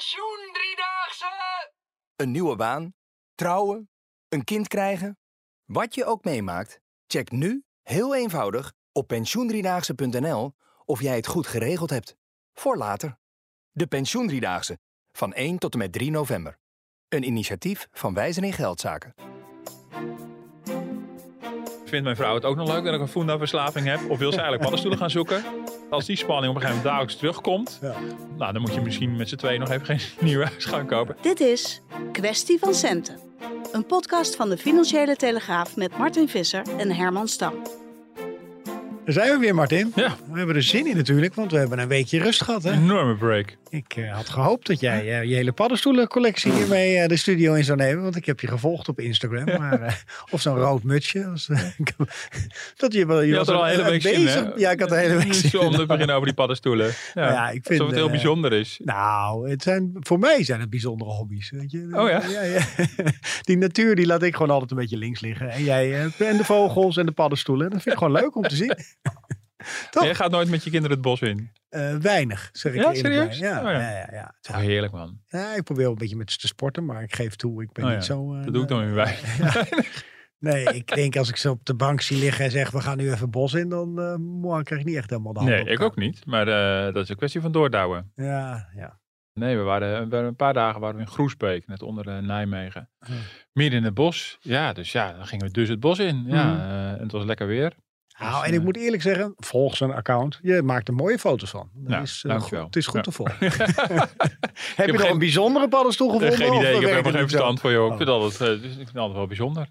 Pensioen Driedaagse! Een nieuwe baan, trouwen, een kind krijgen. Wat je ook meemaakt, check nu, heel eenvoudig, op pensioendriedaagse.nl of jij het goed geregeld hebt. Voor later. De Pensioendriedaagse, van 1 tot en met 3 november. Een initiatief van Wijzer in Geldzaken. Vindt mijn vrouw het ook nog leuk dat ik een Funda-verslaving heb? Of wil ze eigenlijk paddenstoelen gaan zoeken? Als die spanning op een gegeven moment dagelijks terugkomt, nou, dan moet je misschien met z'n tweeën nog even geen nieuwe huis gaan kopen. Dit is Kwestie van Centen. Een podcast van de Financiële Telegraaf met Martin Visser en Herman Stam. Daar zijn we weer, Martin. Ja. We hebben er zin in natuurlijk, want we hebben een weekje rust gehad. Hè? Enorme break. Ik eh, had gehoopt dat jij eh, je hele paddenstoelencollectie hiermee eh, de studio in zou nemen. Want ik heb je gevolgd op Instagram. Maar, eh, of zo'n rood mutsje. dat je, wel- je, Je was had er al een hele week zin, bezig. Ja, ik had de hele week zin. Om te beginnen over die paddenstoelen. Ja, ja, ik vind, Alsof het heel bijzonder is. Nou, het zijn, voor mij zijn het bijzondere hobby's. Weet je? Oh ja? ja, Die natuur die laat ik gewoon altijd een beetje links liggen. En jij en de vogels en de paddenstoelen. Dat vind ik gewoon leuk om te zien. Toch? Jij gaat nooit met je kinderen het bos in. Eh, weinig, zeg ik Ja, serieus? Ja, Oh ja. ja. Ja, ja, Toch heerlijk, man. Ja, ik probeer wel een beetje met ze te sporten, maar ik geef toe, ik ben Oh niet zo... eh, Dat doe ik dan weer bij. Nee, ik denk als ik ze op de bank zie liggen en zeg we gaan nu even bos in, dan eh, krijg ik niet echt helemaal de hand Nee, op ik ook niet. Maar eh, dat is een kwestie van doordouwen. Ja, ja. Nee, we waren, we waren een paar dagen waren we in Groesbeek, net onder eh, Nijmegen. Midden in het bos. Ja, dus ja, dan gingen we dus het bos in. Ja, Mhm. eh, en het was lekker weer. Nou, Dus, en ik moet eerlijk zeggen, volg zijn account. Je maakt er mooie foto's van. Dat Nou, is, eh, dankjewel. goed, het is goed Ja. te volgen. Heb je nog geen- een bijzondere paddenstoel Eh, gevonden? geen of idee, ik heb het geen verstand voor, joh. Ik Oh. vind, altijd, eh, dus ik vind het altijd wel bijzonder.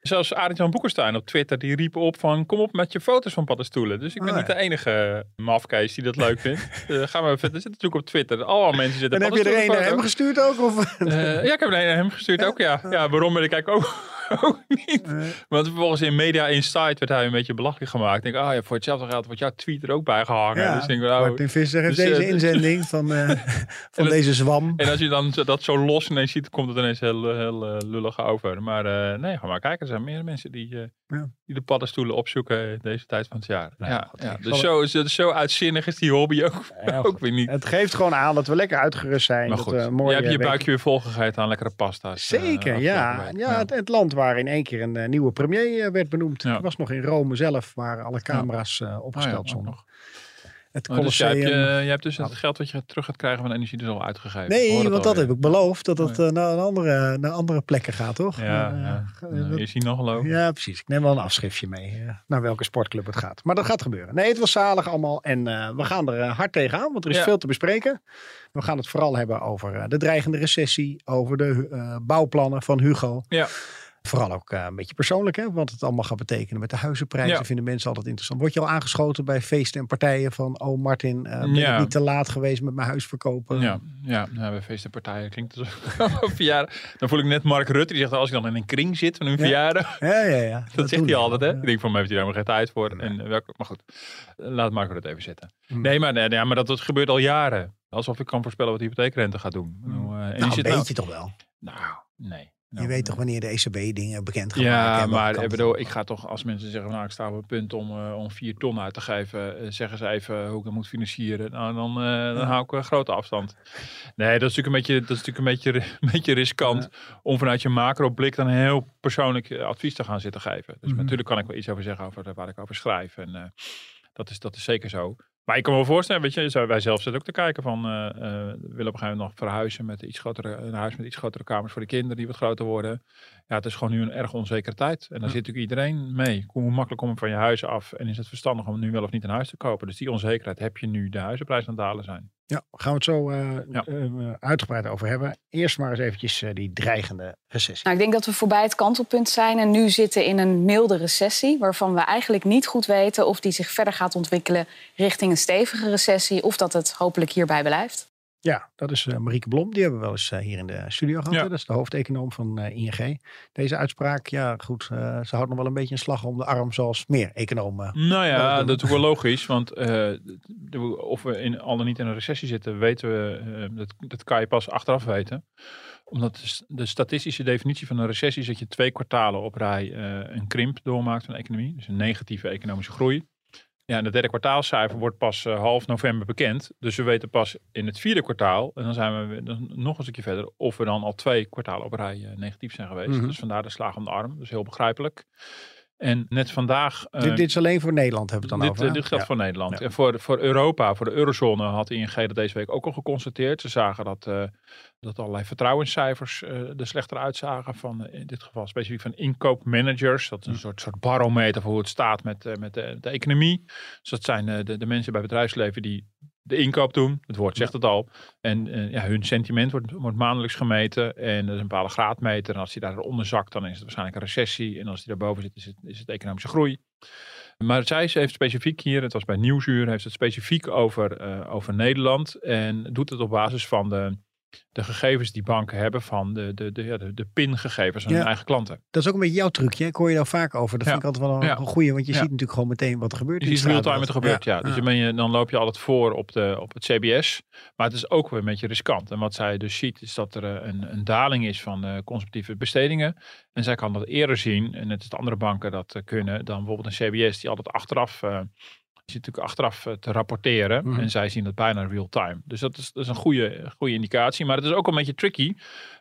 Zelfs Arend-Jan Boekenstein op Twitter, die riep op van... kom op met je foto's van paddenstoelen. Dus ik ben Oh, niet de enige mafkees die dat leuk vindt. Eh gaan we verder. zit natuurlijk op Twitter. Allemaal mensen zitten En heb je er een naar hem gestuurd ook? Of? Eh, ja, ik heb er een naar hem gestuurd ook, ja. Ja, waarom ben ik eigenlijk ook, ook niet. Eh, Want vervolgens in Media Insight werd hij een beetje belachelijk gemaakt. Ik denk, ah ja, voor hetzelfde geld wordt jouw tweet er ook bij gehangen. ja, Dus denk, oh. Martin Visser heeft Dus, eh, deze inzending van, eh, van dat- deze zwam. En als je dan dat zo los ineens ziet, komt het ineens heel, heel eh, lullig over. Maar eh, nee, ga maar kijken. Er zijn meer mensen die, eh, Ja. die de paddenstoelen opzoeken deze tijd van het jaar. Nou, ja, Dus, zo, zo, zo uitzinnig is die hobby ook, ook weer niet. Het geeft gewoon aan dat we lekker uitgerust zijn. Maar dat goed, je hebt je week- buikje weer volgegeten aan lekkere pasta's. eh, Zeker, ja. ja, het, het land waar in één keer een eh, nieuwe premier werd benoemd. Was nog in Rome zelf, waar alle camera's eh, Oh ja, opgesteld stonden. nog. Het Oh, dus jij hebt, Colosseum. je, je hebt dus het geld wat je terug gaat krijgen van energie dus al uitgegeven. Nee, want dat heb ik beloofd. Dat het Oh, eh, naar, een andere, naar andere plekken gaat, toch? Ja, Eh, ja. eh, Nou, dat- is hij nog geloven? ja, precies. Ik neem wel een afschriftje mee. eh, naar welke sportclub het gaat. Maar dat gaat gebeuren. Nee, het was zalig allemaal. En eh, we gaan er eh, hard tegenaan, want er is Ja. veel te bespreken. We gaan het vooral hebben over eh, de dreigende recessie. Over de eh, bouwplannen van Hugo. Ja. Vooral ook eh, een beetje persoonlijk, hè, wat het allemaal gaat betekenen met de huizenprijzen. Ja. Vinden mensen altijd interessant. Word je al aangeschoten bij feesten en partijen van, oh Martin, eh, ben Ja. ik niet te laat geweest met mijn huis verkopen? Ja, ja nou, bij feesten en partijen klinkt het een verjaardag. Dan voel ik net Mark Rutte, die zegt als ik dan in een kring zit van een Ja. verjaardag. ja, ja. ja. Dat, zegt hij altijd, hè? Ja. Ik denk van mij heeft hij daar maar geen tijd voor. En welke, maar goed, laat Mark Rutte even zitten. Hmm. Nee, maar, nee, ja, maar dat, dat gebeurt al jaren. Alsof ik kan voorspellen wat de hypotheekrente gaat doen. Eh, en die Nou, nou- je toch wel. Nou, nee. Je Nou, weet toch wanneer de ECB dingen bekend maken. Ja, maar ik bedoel, ik ga toch als mensen zeggen, nou ik sta op het punt om, eh, om vier ton uit te geven, eh, zeggen ze even hoe ik het moet financieren. Nou, dan, dan hou ik een grote afstand. Nee, dat is natuurlijk een beetje, dat is natuurlijk een beetje, een beetje riskant om vanuit je macro-blik dan heel persoonlijk advies te gaan zitten geven. Dus Mhm. natuurlijk kan ik wel iets over zeggen over waar ik over schrijf. En dat, is, dat is zeker zo. Maar ik kan me voorstellen, weet je, wij zelf zitten ook te kijken van, eh, we willen op een gegeven moment nog verhuizen met iets grotere, een huis met iets grotere kamers voor de kinderen die wat groter worden. Ja, het is gewoon nu een erg onzekere tijd. En daar zit natuurlijk iedereen mee. Hoe makkelijk kom je van je huis af? En is het verstandig om nu wel of niet een huis te kopen? Dus die onzekerheid heb je nu de huizenprijzen aan het dalen zijn. Ja, gaan we het zo eh, Ja. eh, uitgebreid over hebben. Eerst maar eens eventjes eh, die dreigende recessie. Nou, ik denk dat we voorbij het kantelpunt zijn en nu zitten in een milde recessie, waarvan we eigenlijk niet goed weten of die zich verder gaat ontwikkelen richting een stevige recessie of dat het hopelijk hierbij blijft. Ja, dat is uh, Marieke Blom. Die hebben we wel eens uh, hier in de studio gehad. Ja. Dat is de hoofdeconoom van uh, ING. Deze uitspraak, ja goed, ze houdt nog wel een beetje een slag om de arm zoals meer economen. Nou ja, dat is wel logisch. Want of we in, al dan niet in een recessie zitten, weten we, dat, dat kan je pas achteraf weten. Omdat de statistische definitie van een recessie is dat je twee kwartalen op rij een krimp doormaakt van de economie. Dus een negatieve economische groei. Ja, en het derde kwartaalcijfer wordt pas uh, half november bekend. Dus we weten pas in het vierde kwartaal, en dan zijn we dan nog een stukje verder, of we dan al twee kwartalen op rij uh, negatief zijn geweest. Mm -hmm. Dus vandaar de slag om de arm. Dus heel begrijpelijk. En net vandaag... Uh, dit, dit, is alleen voor Nederland, hebben we het dan dit, over? Dit geldt ja. voor Nederland. Ja. En voor, voor Europa, voor de eurozone, had ING dat deze week ook al geconstateerd. Ze zagen dat, uh, dat allerlei vertrouwenscijfers uh, er slechter uitzagen. Van, in dit geval specifiek van inkoopmanagers. Dat is een soort, soort barometer voor hoe het staat met, met de, de, economie. Dus dat zijn de, de mensen bij bedrijfsleven die de inkoop doen. Het woord zegt het al. En ja, hun sentiment wordt, wordt maandelijks gemeten. En er is een bepaalde graadmeter. En als die daaronder zakt, dan is het waarschijnlijk een recessie. En als die daarboven zit, is het, is het economische groei. Maar zij heeft specifiek hier, het was bij Nieuwsuur, heeft het specifiek over, uh, over Nederland. En doet het op basis van de, de gegevens die banken hebben van de, de, de, ja, de, de PIN-gegevens van Ja. hun eigen klanten. Dat is ook een beetje jouw trucje. Ik hoor je daar vaak over. Dat Ja. vind ik altijd wel een, Ja. goeie. Want je ziet natuurlijk gewoon meteen wat er gebeurt. Je in ziet real-time wat er gebeurt, ja. Dus je, dan loop je altijd voor op, de, op het CBS. Maar het is ook weer een beetje riskant. En wat zij dus ziet, is dat er eh, een, een daling is van eh, consumptieve bestedingen. En zij kan dat eerder zien, en het is de andere banken dat eh, kunnen, dan bijvoorbeeld een CBS die altijd achteraf... zit natuurlijk achteraf eh, te rapporteren. Mhm. En zij zien dat bijna real-time. Dus dat is, dat is een goede, goede indicatie. Maar het is ook een beetje tricky.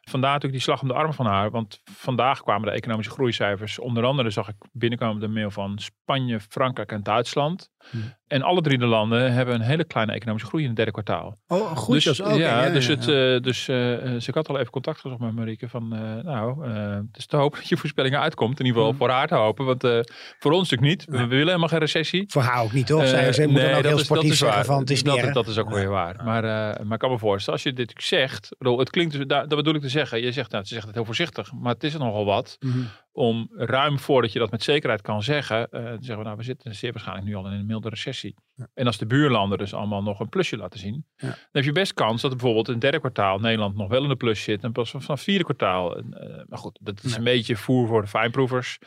Vandaar natuurlijk die slag om de arm van haar. Want vandaag kwamen de economische groeicijfers. Onder andere zag ik binnenkomen de mail van Spanje, Frankrijk en Duitsland. Mhm. En alle drie de landen hebben een hele kleine economische groei in het derde kwartaal. Oh, goed. dus dus, ja, ja, dus, het, eh, dus eh, eh, dus ik had al even contact gezocht met Marieke. Van eh, nou, eh, het is te hopen dat je voorspellingen uitkomt. In ieder geval Mhm. voor haar te hopen. Want eh, voor ons natuurlijk niet. We, we willen helemaal geen recessie. Voor haar ook niet, toch? Eh, Zij, zij moet nee, dan ook dat heel is- dat sportief is zeggen van het is dat, niet erg. dat is ook weer waar. Maar, eh, maar ik kan me voorstellen, als je dit zegt, bedoel, het klinkt dus, daar, dat bedoel ik te zeggen. Je zegt, nou, ze zegt het heel voorzichtig, maar het is er nogal wat Mhm. om ruim voordat je dat met zekerheid kan zeggen, eh, zeggen we, nou, we zitten zeer waarschijnlijk nu al in een milde recessie. Ja. En als de buurlanden dus allemaal nog een plusje laten zien, Ja. dan heb je best kans dat bijvoorbeeld in het derde kwartaal Nederland nog wel in de plus zit en pas vanaf het vierde kwartaal. eh, maar goed, dat is Ja. een beetje voer voor de fijnproevers.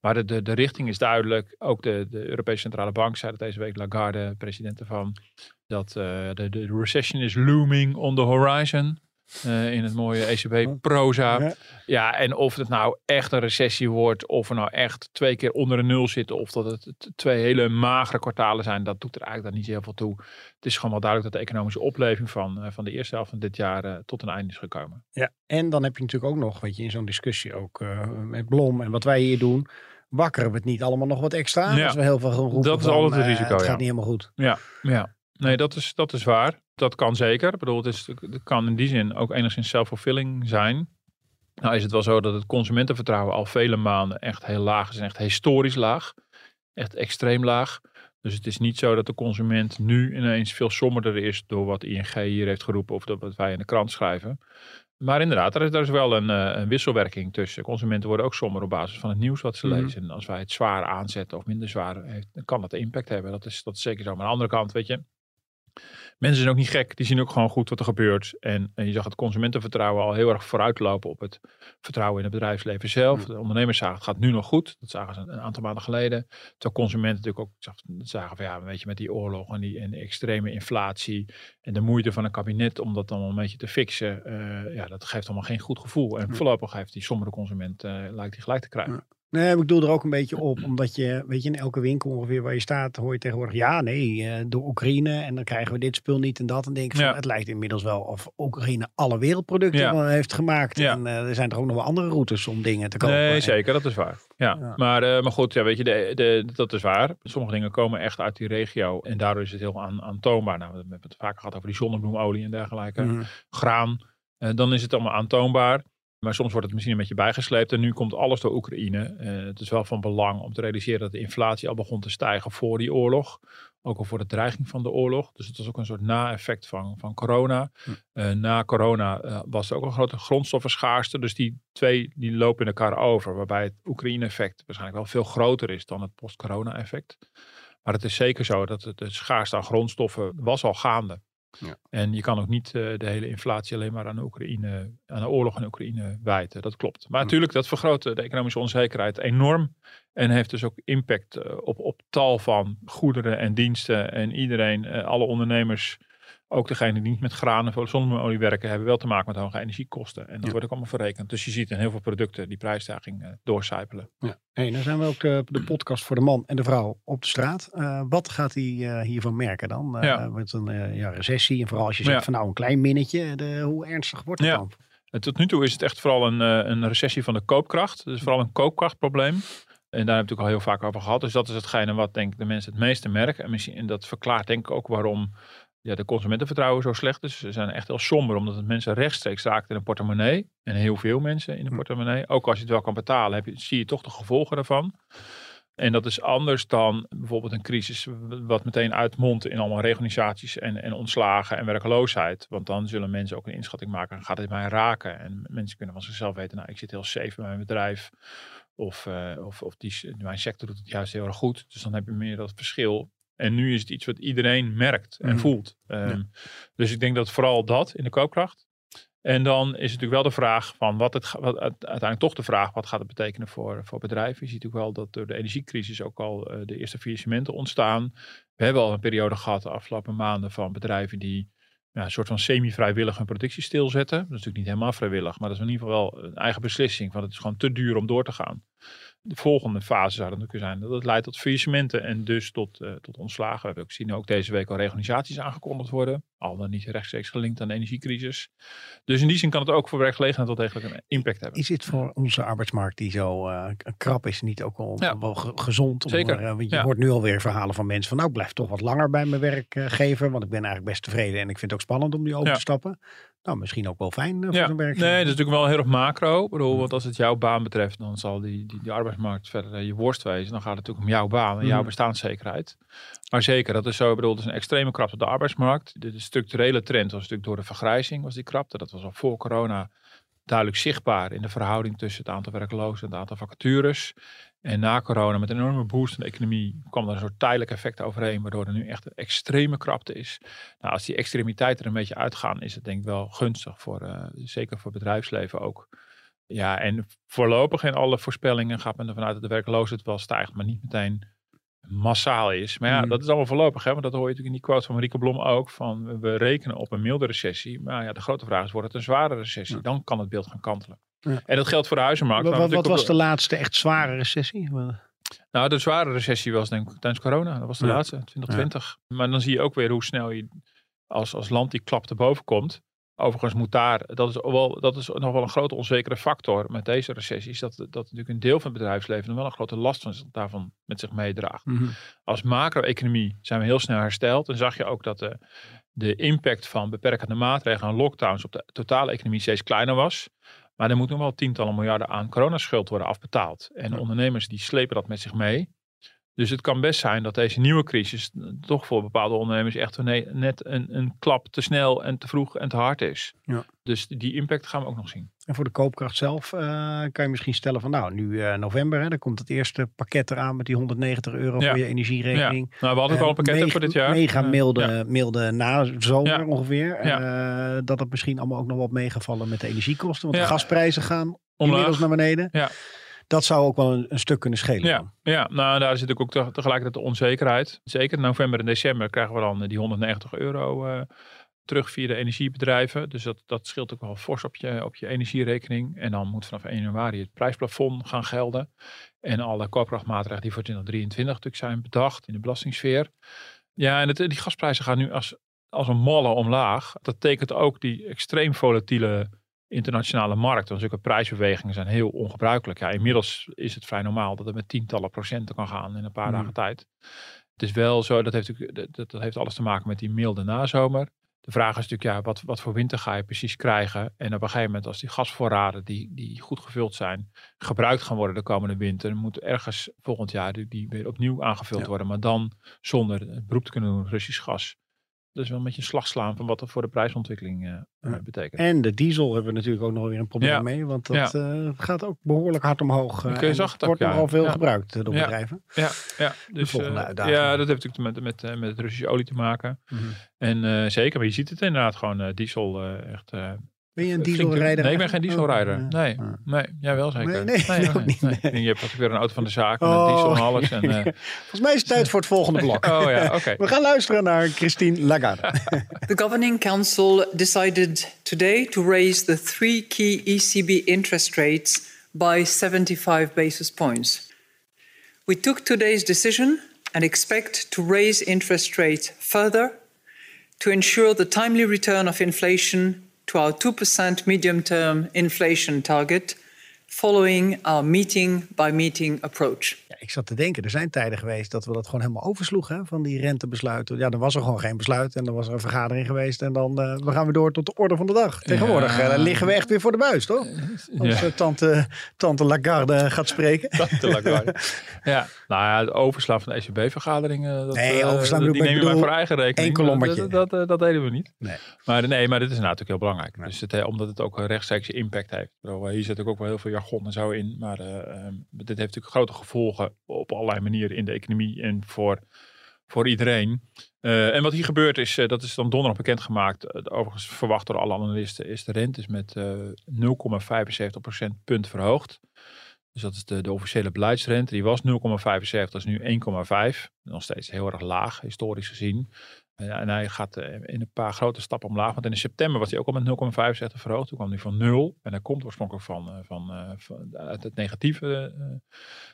Maar de, de, de richting is duidelijk. Ook de, de Europese Centrale Bank zei dat deze week, Lagarde, president ervan, dat eh, de, de recession is looming on the horizon. Eh, in het mooie ECB-proza. Ja. Ja, en of het nou echt een recessie wordt, of we nou echt twee keer onder de nul zitten, of dat het twee hele magere kwartalen zijn, dat doet er eigenlijk dan niet heel veel toe. Het is gewoon wel duidelijk dat de economische opleving van, eh, van de eerste helft van dit jaar eh, tot een einde is gekomen. Ja, en dan heb je natuurlijk ook nog, weet je, in zo'n discussie ook met Blom en wat wij hier doen, wakkeren we het niet allemaal nog wat extra? Ja, Als we heel veel roepen dat is altijd het risico, Het ja. gaat niet helemaal goed. Ja, ja. Nee, dat is, dat is waar. Dat kan zeker. Ik bedoel, het, is, het kan in die zin ook enigszins self-fulfilling zijn. Nou is het wel zo dat het consumentenvertrouwen al vele maanden echt heel laag is. En echt historisch laag. Echt extreem laag. Dus het is niet zo dat de consument nu ineens veel somberder is door wat ING hier heeft geroepen of dat wat wij in de krant schrijven. Maar inderdaad, er is, er is wel een, eh, een wisselwerking tussen. Consumenten worden ook somber op basis van het nieuws wat ze Mhm. lezen. En als wij het zwaar aanzetten of minder zwaar, heeft, dan kan dat impact hebben. Dat is, dat is zeker zo. Maar aan de andere kant, weet je, mensen zijn ook niet gek. Die zien ook gewoon goed wat er gebeurt. En, en je zag het consumentenvertrouwen al heel erg vooruitlopen op het vertrouwen in het bedrijfsleven zelf. De ondernemers zagen het gaat nu nog goed. Dat zagen ze een aantal maanden geleden. Terwijl consumenten natuurlijk ook zag- zagen van ja, weet je, met die oorlog en die en extreme inflatie en de moeite van een kabinet om dat dan een beetje te fixen. eh, ja, dat geeft allemaal geen goed gevoel. En Ja. voorlopig heeft die sombere consument eh, lijkt die gelijk te krijgen. Ja. Nee, ik doe er ook een beetje op. Omdat je, weet je, in elke winkel ongeveer waar je staat, hoor je tegenwoordig, ja, nee, eh, door Oekraïne. En dan krijgen we dit spul niet en dat. En denk ik van, Ja. het lijkt inmiddels wel of Oekraïne alle wereldproducten Ja. heeft gemaakt. Ja. En eh, er zijn toch ook nog wel andere routes om dingen te kopen. Nee, zeker, dat is waar. Ja. Maar, eh, maar goed, ja, weet je, de, de, dat is waar. Sommige dingen komen echt uit die regio en daardoor is het heel aan, aantoonbaar. Nou, we hebben het vaker gehad over die zonnebloemolie en dergelijke. Mhm. Graan, dan is het allemaal aantoonbaar. Maar soms wordt het misschien een beetje bijgesleept. En nu komt alles door Oekraïne. Eh, het is wel van belang om te realiseren dat de inflatie al begon te stijgen voor die oorlog. Ook al voor de dreiging van de oorlog. Dus het was ook een soort na-effect van, van corona. Hm. Eh, na corona eh, was er ook een grote grondstoffenschaarste. Dus die twee die lopen in elkaar over. Waarbij het Oekraïne-effect waarschijnlijk wel veel groter is dan het post-corona-effect. Maar het is zeker zo dat de schaarste aan grondstoffen was al gaande. Ja. En je kan ook niet uh, de hele inflatie alleen maar aan de, Oekraïne, aan de oorlog in Oekraïne wijten. Dat klopt. Maar natuurlijk, dat vergroot de economische onzekerheid enorm. En heeft dus ook impact uh, op, op tal van goederen en diensten. En iedereen, alle ondernemers ook degenen die niet met granen of zonneolie werken, hebben wel te maken met hoge energiekosten. En dat ja. wordt ook allemaal verrekend. Dus je ziet in heel veel producten die prijsstijging uh, doorcijpelen. Ja. Hey, dan zijn we ook de, de, podcast voor de man en de vrouw op de straat. Uh, wat gaat hij uh, hiervan merken dan? ja. Met een ja, recessie en vooral als je zegt van nou een klein minnetje, de, hoe ernstig wordt het dan? Tot nu toe is het echt vooral een, een recessie van de koopkracht. Dus vooral een koopkrachtprobleem. En daar hebben we natuurlijk al heel vaak over gehad. Dus dat is hetgene wat denk ik de mensen het meeste merken. En, misschien, en dat verklaart denk ik ook waarom ja, de consumentenvertrouwen zo slecht is. Ze zijn echt heel somber, omdat het mensen rechtstreeks raakt in een portemonnee. En heel veel mensen in een portemonnee. Ook als je het wel kan betalen, heb je, zie je toch de gevolgen daarvan. En dat is anders dan bijvoorbeeld een crisis wat meteen uitmondt in allemaal reorganisaties en, en ontslagen en werkloosheid. Want dan zullen mensen ook een inschatting maken, gaat dit mij raken? En mensen kunnen van zichzelf weten, nou ik zit heel safe bij mijn bedrijf. Of, uh, of, of die, mijn sector doet het juist heel erg goed. Dus dan heb je meer dat verschil. En nu is het iets wat iedereen merkt en mm. voelt. Um, ja. Dus ik denk dat vooral dat in de koopkracht. En dan is het natuurlijk wel de vraag van wat het wat, uiteindelijk toch de vraag wat gaat het betekenen voor, voor bedrijven. Je ziet natuurlijk wel dat door de energiecrisis ook al uh, de eerste faillissementen ontstaan. We hebben al een periode gehad de afgelopen maanden van bedrijven die ja, een soort van semi-vrijwillig hun productie stilzetten. Dat is natuurlijk niet helemaal vrijwillig, maar dat is in ieder geval wel een eigen beslissing. Want het is gewoon te duur om door te gaan de volgende fase zou dan kunnen zijn dat het leidt tot faillissementen en dus tot, uh, tot ontslagen. We hebben ook deze week al reorganisaties aangekondigd worden. Al dan niet rechtstreeks gelinkt aan de energiecrisis. Dus in die zin kan het ook voor werkgelegenheid wel degelijk een impact hebben. Is dit voor onze arbeidsmarkt die zo uh, krap is niet ook ja. wel gezond? Zeker. Om, uh, je ja. hoort nu alweer verhalen van mensen van nou ik blijf toch wat langer bij mijn werkgever. Want ik ben eigenlijk best tevreden en ik vind het ook spannend om die over ja. te stappen. Nou, misschien ook wel fijn voor ja. zo'n werkgever. Nee, dat is natuurlijk wel heel erg macro. Ik bedoel, want als het jouw baan betreft, dan zal die, die, die arbeidsmarkt verder je worst wezen. Dan gaat het natuurlijk om jouw baan en jouw bestaanszekerheid. Maar zeker, dat is zo. Ik bedoel, is een extreme krapte op de arbeidsmarkt. De, de structurele trend was natuurlijk door de vergrijzing, was die krapte. Dat was al voor corona duidelijk zichtbaar in de verhouding tussen het aantal werklozen en het aantal vacatures. En na corona, met een enorme boost in de economie, kwam er een soort tijdelijk effect overheen, waardoor er nu echt een extreme krapte is. Nou, als die extremiteiten er een beetje uitgaan, is het denk ik wel gunstig voor, uh, zeker voor bedrijfsleven ook. Ja, en voorlopig in alle voorspellingen gaat men ervan uit dat de werkloosheid wel stijgt, maar niet meteen massaal is. Maar ja, mm. dat is allemaal voorlopig, hè? want dat hoor je natuurlijk in die quote van Marieke Blom ook, van we rekenen op een milde recessie. Maar ja, de grote vraag is, wordt het een zware recessie? Ja. Dan kan het beeld gaan kantelen. Ja. En dat geldt voor de huizenmarkt. Wat, wat, wat was de laatste echt zware recessie? Nou, de zware recessie was denk ik tijdens corona. Dat was de ja. laatste, 2020. Ja. Maar dan zie je ook weer hoe snel je als, als land die klap erboven komt. Overigens moet daar, dat is, wel, dat is nog wel een grote onzekere factor met deze recessies. Dat, dat natuurlijk een deel van het bedrijfsleven wel een grote last van daarvan met zich meedraagt. Mhm. Mm -hmm. Als macro-economie zijn we heel snel hersteld. En zag je ook dat de, de impact van beperkende maatregelen en lockdowns op de totale economie steeds kleiner was. Maar er moet nog wel tientallen miljarden aan coronaschuld worden afbetaald. En ondernemers die slepen dat met zich mee. Dus het kan best zijn dat deze nieuwe crisis toch voor bepaalde ondernemers echt net een, een klap te snel en te vroeg en te hard is. Ja. Dus die impact gaan we ook nog zien. En voor de koopkracht zelf uh, kan je misschien stellen van nou, nu uh, november, hè, dan komt het eerste pakket eraan met die 190 euro ja. voor je energierekening. Ja. Nou, we hadden uh, wel een pakket mega, voor dit jaar. Mega milde, ja. milde nazomer ongeveer. dat het misschien allemaal ook nog wat meegevallen met de energiekosten. Want de gasprijzen gaan Omlaag. inmiddels naar beneden. Ja dat zou ook wel een, een, stuk kunnen schelen. Ja, ja, nou daar zit ook te, tegelijkertijd de onzekerheid. Zeker in november en december krijgen we dan die 190 euro uh, terug via de energiebedrijven. Dus dat, dat scheelt ook wel fors op je, op je energierekening. En dan moet vanaf 1 januari het prijsplafond gaan gelden. En alle koopkrachtmaatregelen die voor 2023 natuurlijk zijn bedacht in de belastingsfeer. Ja, en het, die gasprijzen gaan nu als, als een malle omlaag. Dat tekent ook die extreem volatiele internationale markt. Want zulke prijsbewegingen zijn heel ongebruikelijk. Ja, inmiddels is het vrij normaal dat het met tientallen procenten kan gaan in een paar mm. dagen tijd. Het is wel zo, dat heeft, dat, dat heeft alles te maken met die milde nazomer. De vraag is natuurlijk, ja, wat, wat voor winter ga je precies krijgen? En op een gegeven moment, als die gasvoorraden die, die goed gevuld zijn, gebruikt gaan worden de komende winter, moet ergens volgend jaar die, die weer opnieuw aangevuld ja. worden. Maar dan zonder het beroep te kunnen doen Russisch gas. Dus wel een beetje een slag slaan van wat dat voor de prijsontwikkeling uh, betekent. En de diesel hebben we natuurlijk ook nog weer een probleem mee. Want dat ja. gaat ook behoorlijk hard omhoog. Uh, en het wordt nogal veel gebruikt door bedrijven. Ja, ja. Dus, ja, dat heeft natuurlijk met, met, met Russische olie te maken. Mhm. En zeker, maar je ziet het inderdaad gewoon diesel echt ben je een dieselrijder? Nee, ik ben geen dieselrijder. Oh, nee, nee. Jij wel zeker? Nee, nee, nee, niet, nee. Je hebt ook weer een auto van de zaak met oh, diesel en alles. En, uh... Volgens mij is het tijd voor het volgende blok. oh ja, oké. Okay. We gaan luisteren naar Christine Lagarde. the Governing Council decided today to raise the three key ECB interest rates by 75 basis points. We took today's decision and expect to raise interest rates further to ensure the timely return of inflation to our 2% medium term inflation target following our meeting by meeting approach. Ik zat te denken, er zijn tijden geweest dat we dat gewoon helemaal oversloegen van die rentebesluiten. Ja, dan was er gewoon geen besluit en dan was er een vergadering geweest en dan uh, we gaan we door tot de orde van de dag. Tegenwoordig ja. uh, liggen we echt weer voor de buis, toch? Als ja. uh, tante, tante Lagarde gaat spreken. Tante Lagarde. ja, nou ja, het overslaan van de ECB-vergaderingen. Nee, overslaan die nemen we voor eigen rekening. Enkel dat, dat, dat, dat, deden we niet. Nee. Maar, nee, maar dit is natuurlijk heel belangrijk. Nee. Dus het, omdat het ook een rechtstreekse impact heeft. Hier zit ook wel heel veel jargon en zo in. Maar uh, um, dit heeft natuurlijk grote gevolgen op allerlei manieren in de economie en voor, voor iedereen. Uh, en wat hier gebeurt is, uh, dat is dan donderdag bekendgemaakt. overigens verwacht door alle analisten is de rente is met 0,75% punt verhoogd. Dus dat is de, de officiële beleidsrente. Die was 0,75, dat is nu 1,5. Nog steeds heel erg laag, historisch gezien. En hij gaat eh, in een paar grote stappen omlaag. Want in september was hij ook al met 0,75 verhoogd. Toen kwam hij van 0. En hij komt oorspronkelijk van, eh, van, eh, van uit het negatieve.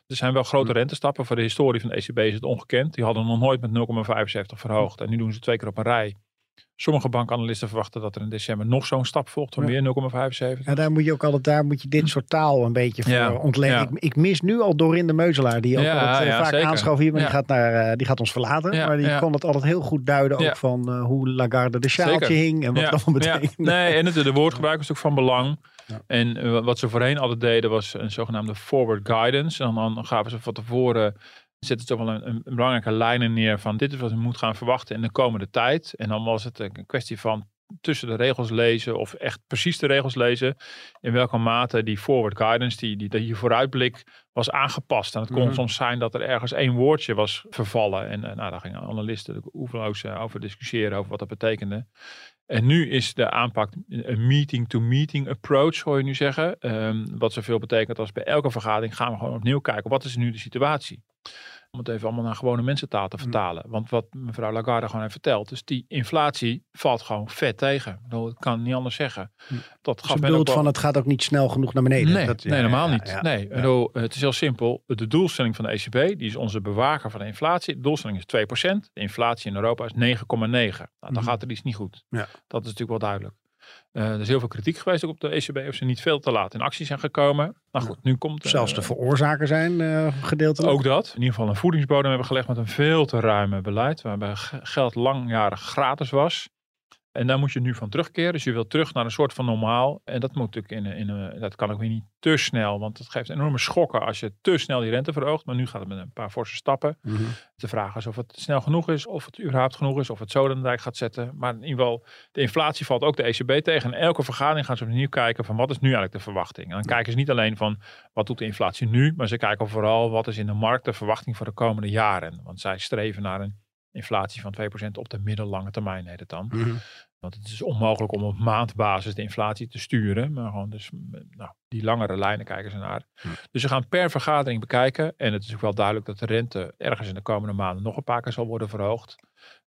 Er zijn wel grote rentestappen. Voor de historie van de ECB is het ongekend. Die hadden nog nooit met 0,75 verhoogd. En nu doen ze twee keer op een rij. Sommige bankanalisten verwachten dat er in december nog zo'n stap volgt van weer 0,75. Ja, daar moet je ook altijd, daar moet je dit soort taal een beetje voor ja, ontleden. Ik, ik, mis nu al Dorinde Meuzelaar, die ook altijd, uh, vaak aanschouw hier, maar die, gaat naar, uh, die gaat ons verlaten. maar die kon het altijd heel goed duiden ook van uh, hoe Lagarde de sjaaltje hing en wat dat allemaal betekent. Nee, en het, de woordgebruik is ook van belang. En wat ze voorheen altijd deden was een zogenaamde forward guidance. En dan gaven ze van tevoren zetten toch wel een, een, belangrijke lijnen neer van dit is wat we moeten gaan verwachten in de komende tijd. En dan was het een kwestie van tussen de regels lezen of echt precies de regels lezen. In welke mate die forward guidance, die, die, die vooruitblik was aangepast. En het kon mhm. soms zijn dat er ergens één woordje was vervallen. En uh, nou, daar gingen analisten oeverloos uh, over discussiëren over wat dat betekende. En nu is de aanpak een meeting-to-meeting approach, hoor je nu zeggen. Um, wat zoveel betekent als bij elke vergadering gaan we gewoon opnieuw kijken. Wat is nu de situatie? Om het even allemaal naar gewone mensentaal te mm. vertalen. Want wat mevrouw Lagarde gewoon heeft verteld, is die inflatie valt gewoon vet tegen. Dat kan niet anders zeggen. Mm. Dat gaf dus bedoelt van het gaat ook niet snel genoeg naar beneden. Nee, dat, nee helemaal niet. nee, bedoel, het is heel simpel. De doelstelling van de ECB, die is onze bewaker van de inflatie. De doelstelling is 2%. De inflatie in Europa is 9,9. Nou, dan mm. gaat er iets niet goed. Ja. Dat is natuurlijk wel duidelijk. Uh, er is heel veel kritiek geweest op de ECB of ze niet veel te laat in actie zijn gekomen. Maar goed, nu komt... Uh, Zelfs de veroorzaker zijn uh, gedeeltelijk. Ook dat. In ieder geval een voedingsbodem hebben gelegd met een veel te ruime beleid. Waarbij geld langjarig gratis was. En daar moet je nu van terugkeren. Dus je wilt terug naar een soort van normaal. En dat moet natuurlijk in, in, dat kan ook weer niet te snel. Want het geeft enorme schokken als je te snel die rente verhoogt. Maar nu gaat het met een paar forse stappen. Mm -hmm. De vraag is of het snel genoeg is. Of het überhaupt genoeg is. Of het zo de dijk gaat zetten. Maar in ieder geval, de inflatie valt ook de ECB tegen. En elke vergadering gaan ze opnieuw kijken van wat is nu eigenlijk de verwachting. En dan kijken ze niet alleen van wat doet de inflatie nu. Maar ze kijken vooral wat is in de markt de verwachting voor de komende jaren. Want zij streven naar een inflatie van 2% op de middellange termijn heet het dan. Mm -hmm. Want het is onmogelijk om op maandbasis de inflatie te sturen. Maar gewoon dus, nou, die langere lijnen kijken ze naar. Hm. Dus ze gaan per vergadering bekijken. En het is ook wel duidelijk dat de rente ergens in de komende maanden nog een paar keer zal worden verhoogd.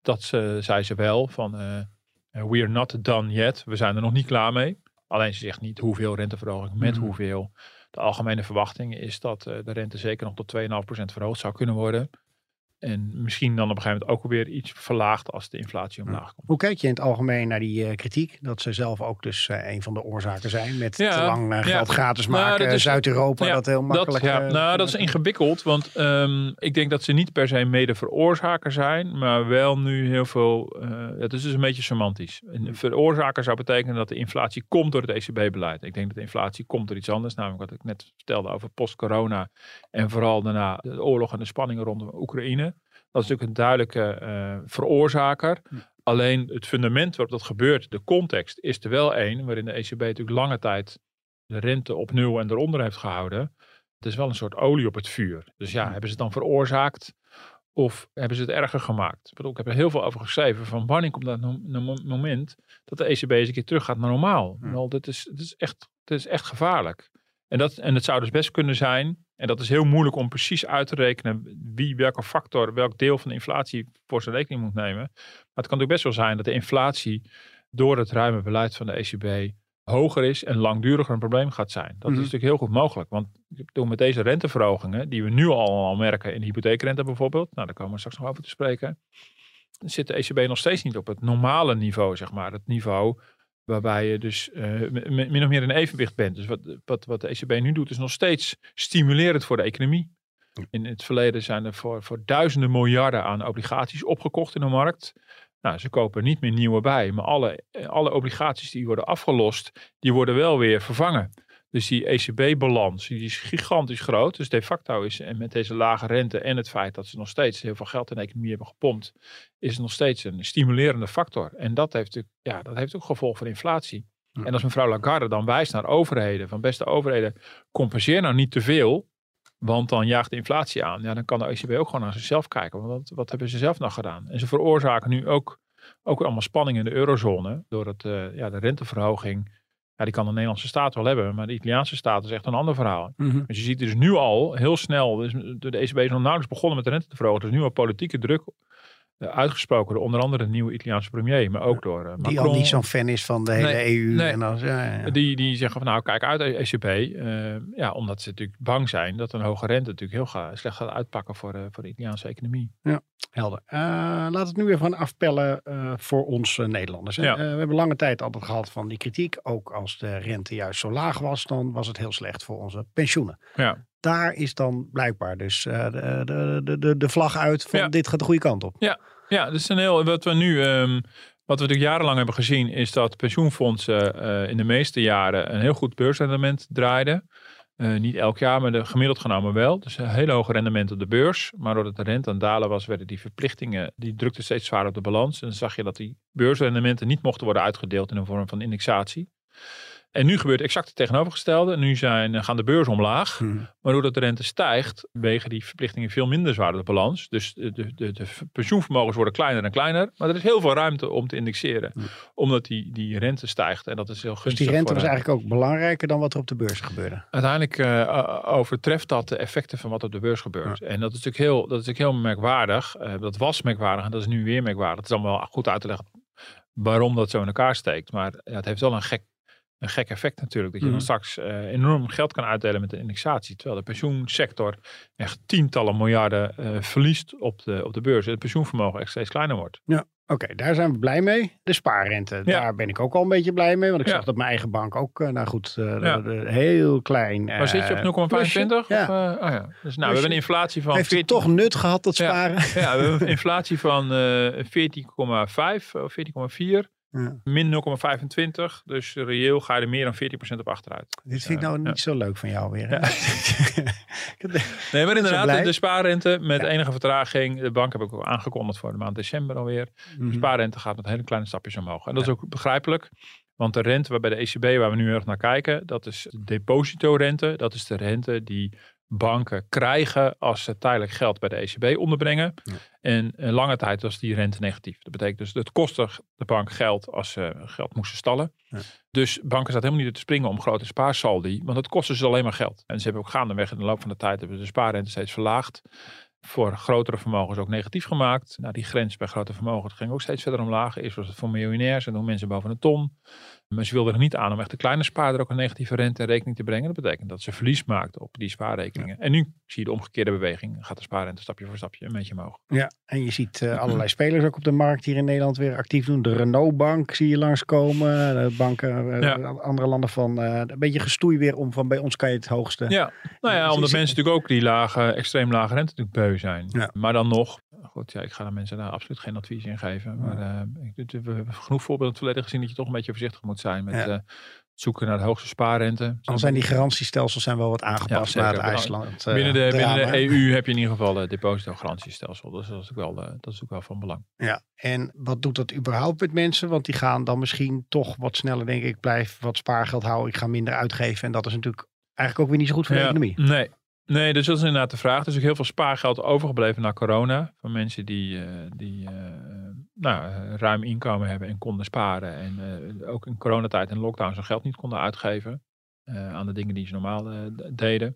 Dat ze, zei ze wel van uh, we are not done yet. We zijn er nog niet klaar mee. Alleen ze zegt niet hoeveel renteverhoging, met hm. hoeveel. De algemene verwachting is dat uh, de rente zeker nog tot 2,5% verhoogd zou kunnen worden. En misschien dan op een gegeven moment ook weer iets verlaagd als de inflatie omlaag komt. Hoe kijk je in het algemeen naar die uh, kritiek? Dat ze zelf ook dus uh, een van de oorzaken zijn. Met ja, te lang uh, geld gratis nou, maken. Zuid-Europa, dat heel makkelijk. Dat, ja, nou, dat is ingewikkeld. Want um, ik denk dat ze niet per se mede veroorzaker zijn. Maar wel nu heel veel... het is dus een beetje semantisch. Een veroorzaker zou betekenen dat de inflatie komt door het ECB-beleid. Ik denk dat de inflatie komt door iets anders. Namelijk wat ik net vertelde over post-corona. En vooral daarna de oorlog en de spanningen rondom Oekraïne. Dat is natuurlijk een duidelijke uh, veroorzaker. Hm. Alleen het fundament waarop dat gebeurt, de context, is er wel één waarin de ECB natuurlijk lange tijd de rente op nul en eronder heeft gehouden. Het is wel een soort olie op het vuur. Dus ja, hebben ze het dan veroorzaakt of hebben ze het erger gemaakt? Ik, bedoel, ik heb er heel veel over geschreven van wanneer komt dat moment dat de ECB eens een keer terug gaat naar normaal. Wel, dit, is, dit, is echt, dit is echt gevaarlijk. En, dat, en het zou dus best kunnen zijn, en dat is heel moeilijk om precies uit te rekenen wie welke factor, welk deel van de inflatie voor zijn rekening moet nemen. Maar het kan natuurlijk best wel zijn dat de inflatie door het ruime beleid van de ECB hoger is en langduriger een probleem gaat zijn. Dat Mhm. is natuurlijk heel goed mogelijk. Want bedoel, met deze renteverhogingen, die we nu al, al merken in de hypotheekrente bijvoorbeeld, nou daar komen we straks nog over te spreken, zit de ECB nog steeds niet op het normale niveau, zeg maar. Het niveau waarbij je dus eh, min of meer in evenwicht bent. Dus wat, wat, wat de ECB nu doet, is nog steeds stimulerend voor de economie. In het verleden zijn er voor, voor duizenden miljarden aan obligaties opgekocht in de markt. Nou, ze kopen niet meer nieuwe bij, maar alle, eh, alle obligaties die worden afgelost, die worden wel weer vervangen. Dus die ECB-balans, die is gigantisch groot. Dus de facto is, en met deze lage rente en het feit dat ze nog steeds heel veel geld in de economie hebben gepompt, is het nog steeds een stimulerende factor. En dat heeft natuurlijk, ja, dat heeft ook gevolg voor inflatie. En als mevrouw Lagarde dan wijst naar overheden, van beste overheden, compenseer nou niet te veel, want dan jaagt de inflatie aan. Ja, dan kan de ECB ook gewoon naar zichzelf kijken. Want wat, wat hebben ze zelf nog gedaan? En ze veroorzaken nu ook, ook allemaal spanning in de eurozone. Door het, eh, ja, de renteverhoging. Ja, die kan de Nederlandse staat wel hebben. Maar de Italiaanse staat is echt een ander verhaal. Mhm. Dus je ziet dus nu al heel snel. Dus de ECB is nog nauwelijks begonnen met de rente te verhogen. Er is nu al politieke druk uitgesproken. Door onder andere de nieuwe Italiaanse premier. Maar ook door eh, Macron. Die al niet zo'n fan is van de hele Nee, EU. nee. En dan, ja, ja. Die, die zeggen van nou kijk uit ECB. eh, ja, omdat ze natuurlijk bang zijn dat een hoge rente natuurlijk heel ga, slecht gaat uitpakken voor, de voor de Italiaanse economie. Helder. Eh, laat het nu even gaan afpellen eh, voor ons eh, Nederlanders. hè. Ja. Eh, we hebben lange tijd altijd gehad van die kritiek. Ook als de rente juist zo laag was, dan was het heel slecht voor onze pensioenen. Ja. Daar is dan blijkbaar dus eh, de, de, de, de, vlag uit van Ja. dit gaat de goede kant op. Ja, dat is een heel. Wat we nu. ehm, wat we natuurlijk jarenlang hebben gezien, is dat pensioenfondsen eh, in de meeste jaren een heel goed beursrendement draaiden. Eh, niet elk jaar, maar de, gemiddeld genomen wel. Dus een hele hoge rendement op de beurs. Maar doordat de rente aan het dalen was, werden die verplichtingen, die drukten steeds zwaarder op de balans. En dan zag je dat die beursrendementen niet mochten worden uitgedeeld in een vorm van indexatie. En nu gebeurt exact het tegenovergestelde. Nu zijn, eh, gaan de beurzen omlaag. Mhm. Maar doordat de rente stijgt, wegen die verplichtingen veel minder zwaar op de balans. Dus de, de, de, pensioenvermogens worden kleiner en kleiner. Maar er is heel veel ruimte om te indexeren. Omdat die, die rente stijgt. En dat is heel Dus gunstig. die rente was eigenlijk ook belangrijker dan wat er op de beurs gebeurde. Uiteindelijk eh, eh, overtreft dat de effecten van wat op de beurs gebeurt. En dat is natuurlijk heel, dat is natuurlijk heel merkwaardig. Dat was merkwaardig en dat is nu weer merkwaardig. Het is dan wel goed uit te leggen waarom dat zo in elkaar steekt. Maar ja, het heeft wel een gek, een gek effect natuurlijk. Dat je Mhm. dan straks eh, enorm geld kan uitdelen met de indexatie. Terwijl de pensioensector echt tientallen miljarden eh, verliest op de, op de beurs. Het pensioenvermogen echt steeds kleiner wordt. Oké, daar zijn we blij mee. De spaarrente, Ja. daar ben ik ook al een beetje blij mee. Want ik Ja. zag dat mijn eigen bank ook, eh, nou goed, Ja. heel klein. Maar zit je op eh, 0,25? plusje? Of, Ja. eh, oh ja. Dus nou, we hebben een inflatie van Heeft het 14, toch nut gehad, dat Ja. sparen? Ja, we hebben een inflatie van eh 14,5 of 14,4. Ja. Min 0,25. Dus reëel ga je er meer dan 14% op achteruit. Dit vind ik nou niet zo leuk van jou weer. hè? Nee, maar inderdaad, de, spaarrente met Ja. enige vertraging. De bank heb ik ook aangekondigd voor de maand december alweer. De Mhm. spaarrente gaat met hele kleine stapjes omhoog. En dat is ook begrijpelijk. Want de rente waarbij de ECB, waar we nu heel erg naar kijken, dat is de depositorente. Dat is de rente die banken krijgen als ze tijdelijk geld bij de ECB onderbrengen. Ja. En een lange tijd was die rente negatief. Dat betekent dus dat het kostte de bank geld als ze geld moesten stallen. Ja. Dus banken zaten helemaal niet te springen om grote spaarsaldi. Want het kostte ze alleen maar geld. En ze hebben ook gaandeweg in de loop van de tijd hebben de spaarrente steeds verlaagd. Voor grotere vermogens ook negatief gemaakt. Nou, die grens bij grote vermogens ging ook steeds verder omlaag. Eerst was het voor miljonairs en toen mensen boven een ton. Maar ze wilden er niet aan om echt de kleine spaarder ook een negatieve rente in rekening te brengen. Dat betekent dat ze verlies maakten op die spaarrekeningen. En nu zie je de omgekeerde beweging. Gaat de spaarrente stapje voor stapje een beetje omhoog. Ja, en je ziet eh, allerlei spelers ook op de markt hier in Nederland weer actief doen. De Renault-bank zie je langskomen. De banken, eh, Ja. andere landen van eh, een beetje gestoei weer om van bij ons kan je het hoogste. Ja, nou ja, omdat mensen natuurlijk ook die lage, extreem lage rente natuurlijk beu zijn. Ja. Maar dan nog, goed, ja, ik ga de mensen daar absoluut geen advies in geven. Maar eh, ik, we hebben genoeg voorbeelden verleden gezien dat je toch een beetje voorzichtig moet zijn met Ja. eh, zoeken naar de hoogste spaarrente. Dan zijn die garantiestelsels zijn wel wat aangepast Ja, naar het zeker. IJsland. eh, binnen de, binnen de EU heb je in ieder geval een depositogarantiestelsel. Dus dat is ook wel, eh, dat is ook wel van belang. Ja, en wat doet dat überhaupt met mensen? Want die gaan dan misschien toch wat sneller denken, ik blijf wat spaargeld houden, ik ga minder uitgeven. En dat is natuurlijk eigenlijk ook weer niet zo goed voor de Ja, economie. Nee. Nee, dus dat is inderdaad de vraag. Er is ook heel veel spaargeld overgebleven na corona. Van mensen die, eh, die eh, nou, eh, ruim inkomen hebben en konden sparen. En ook in coronatijd en lockdown zijn geld niet konden uitgeven. aan de dingen die ze normaal deden.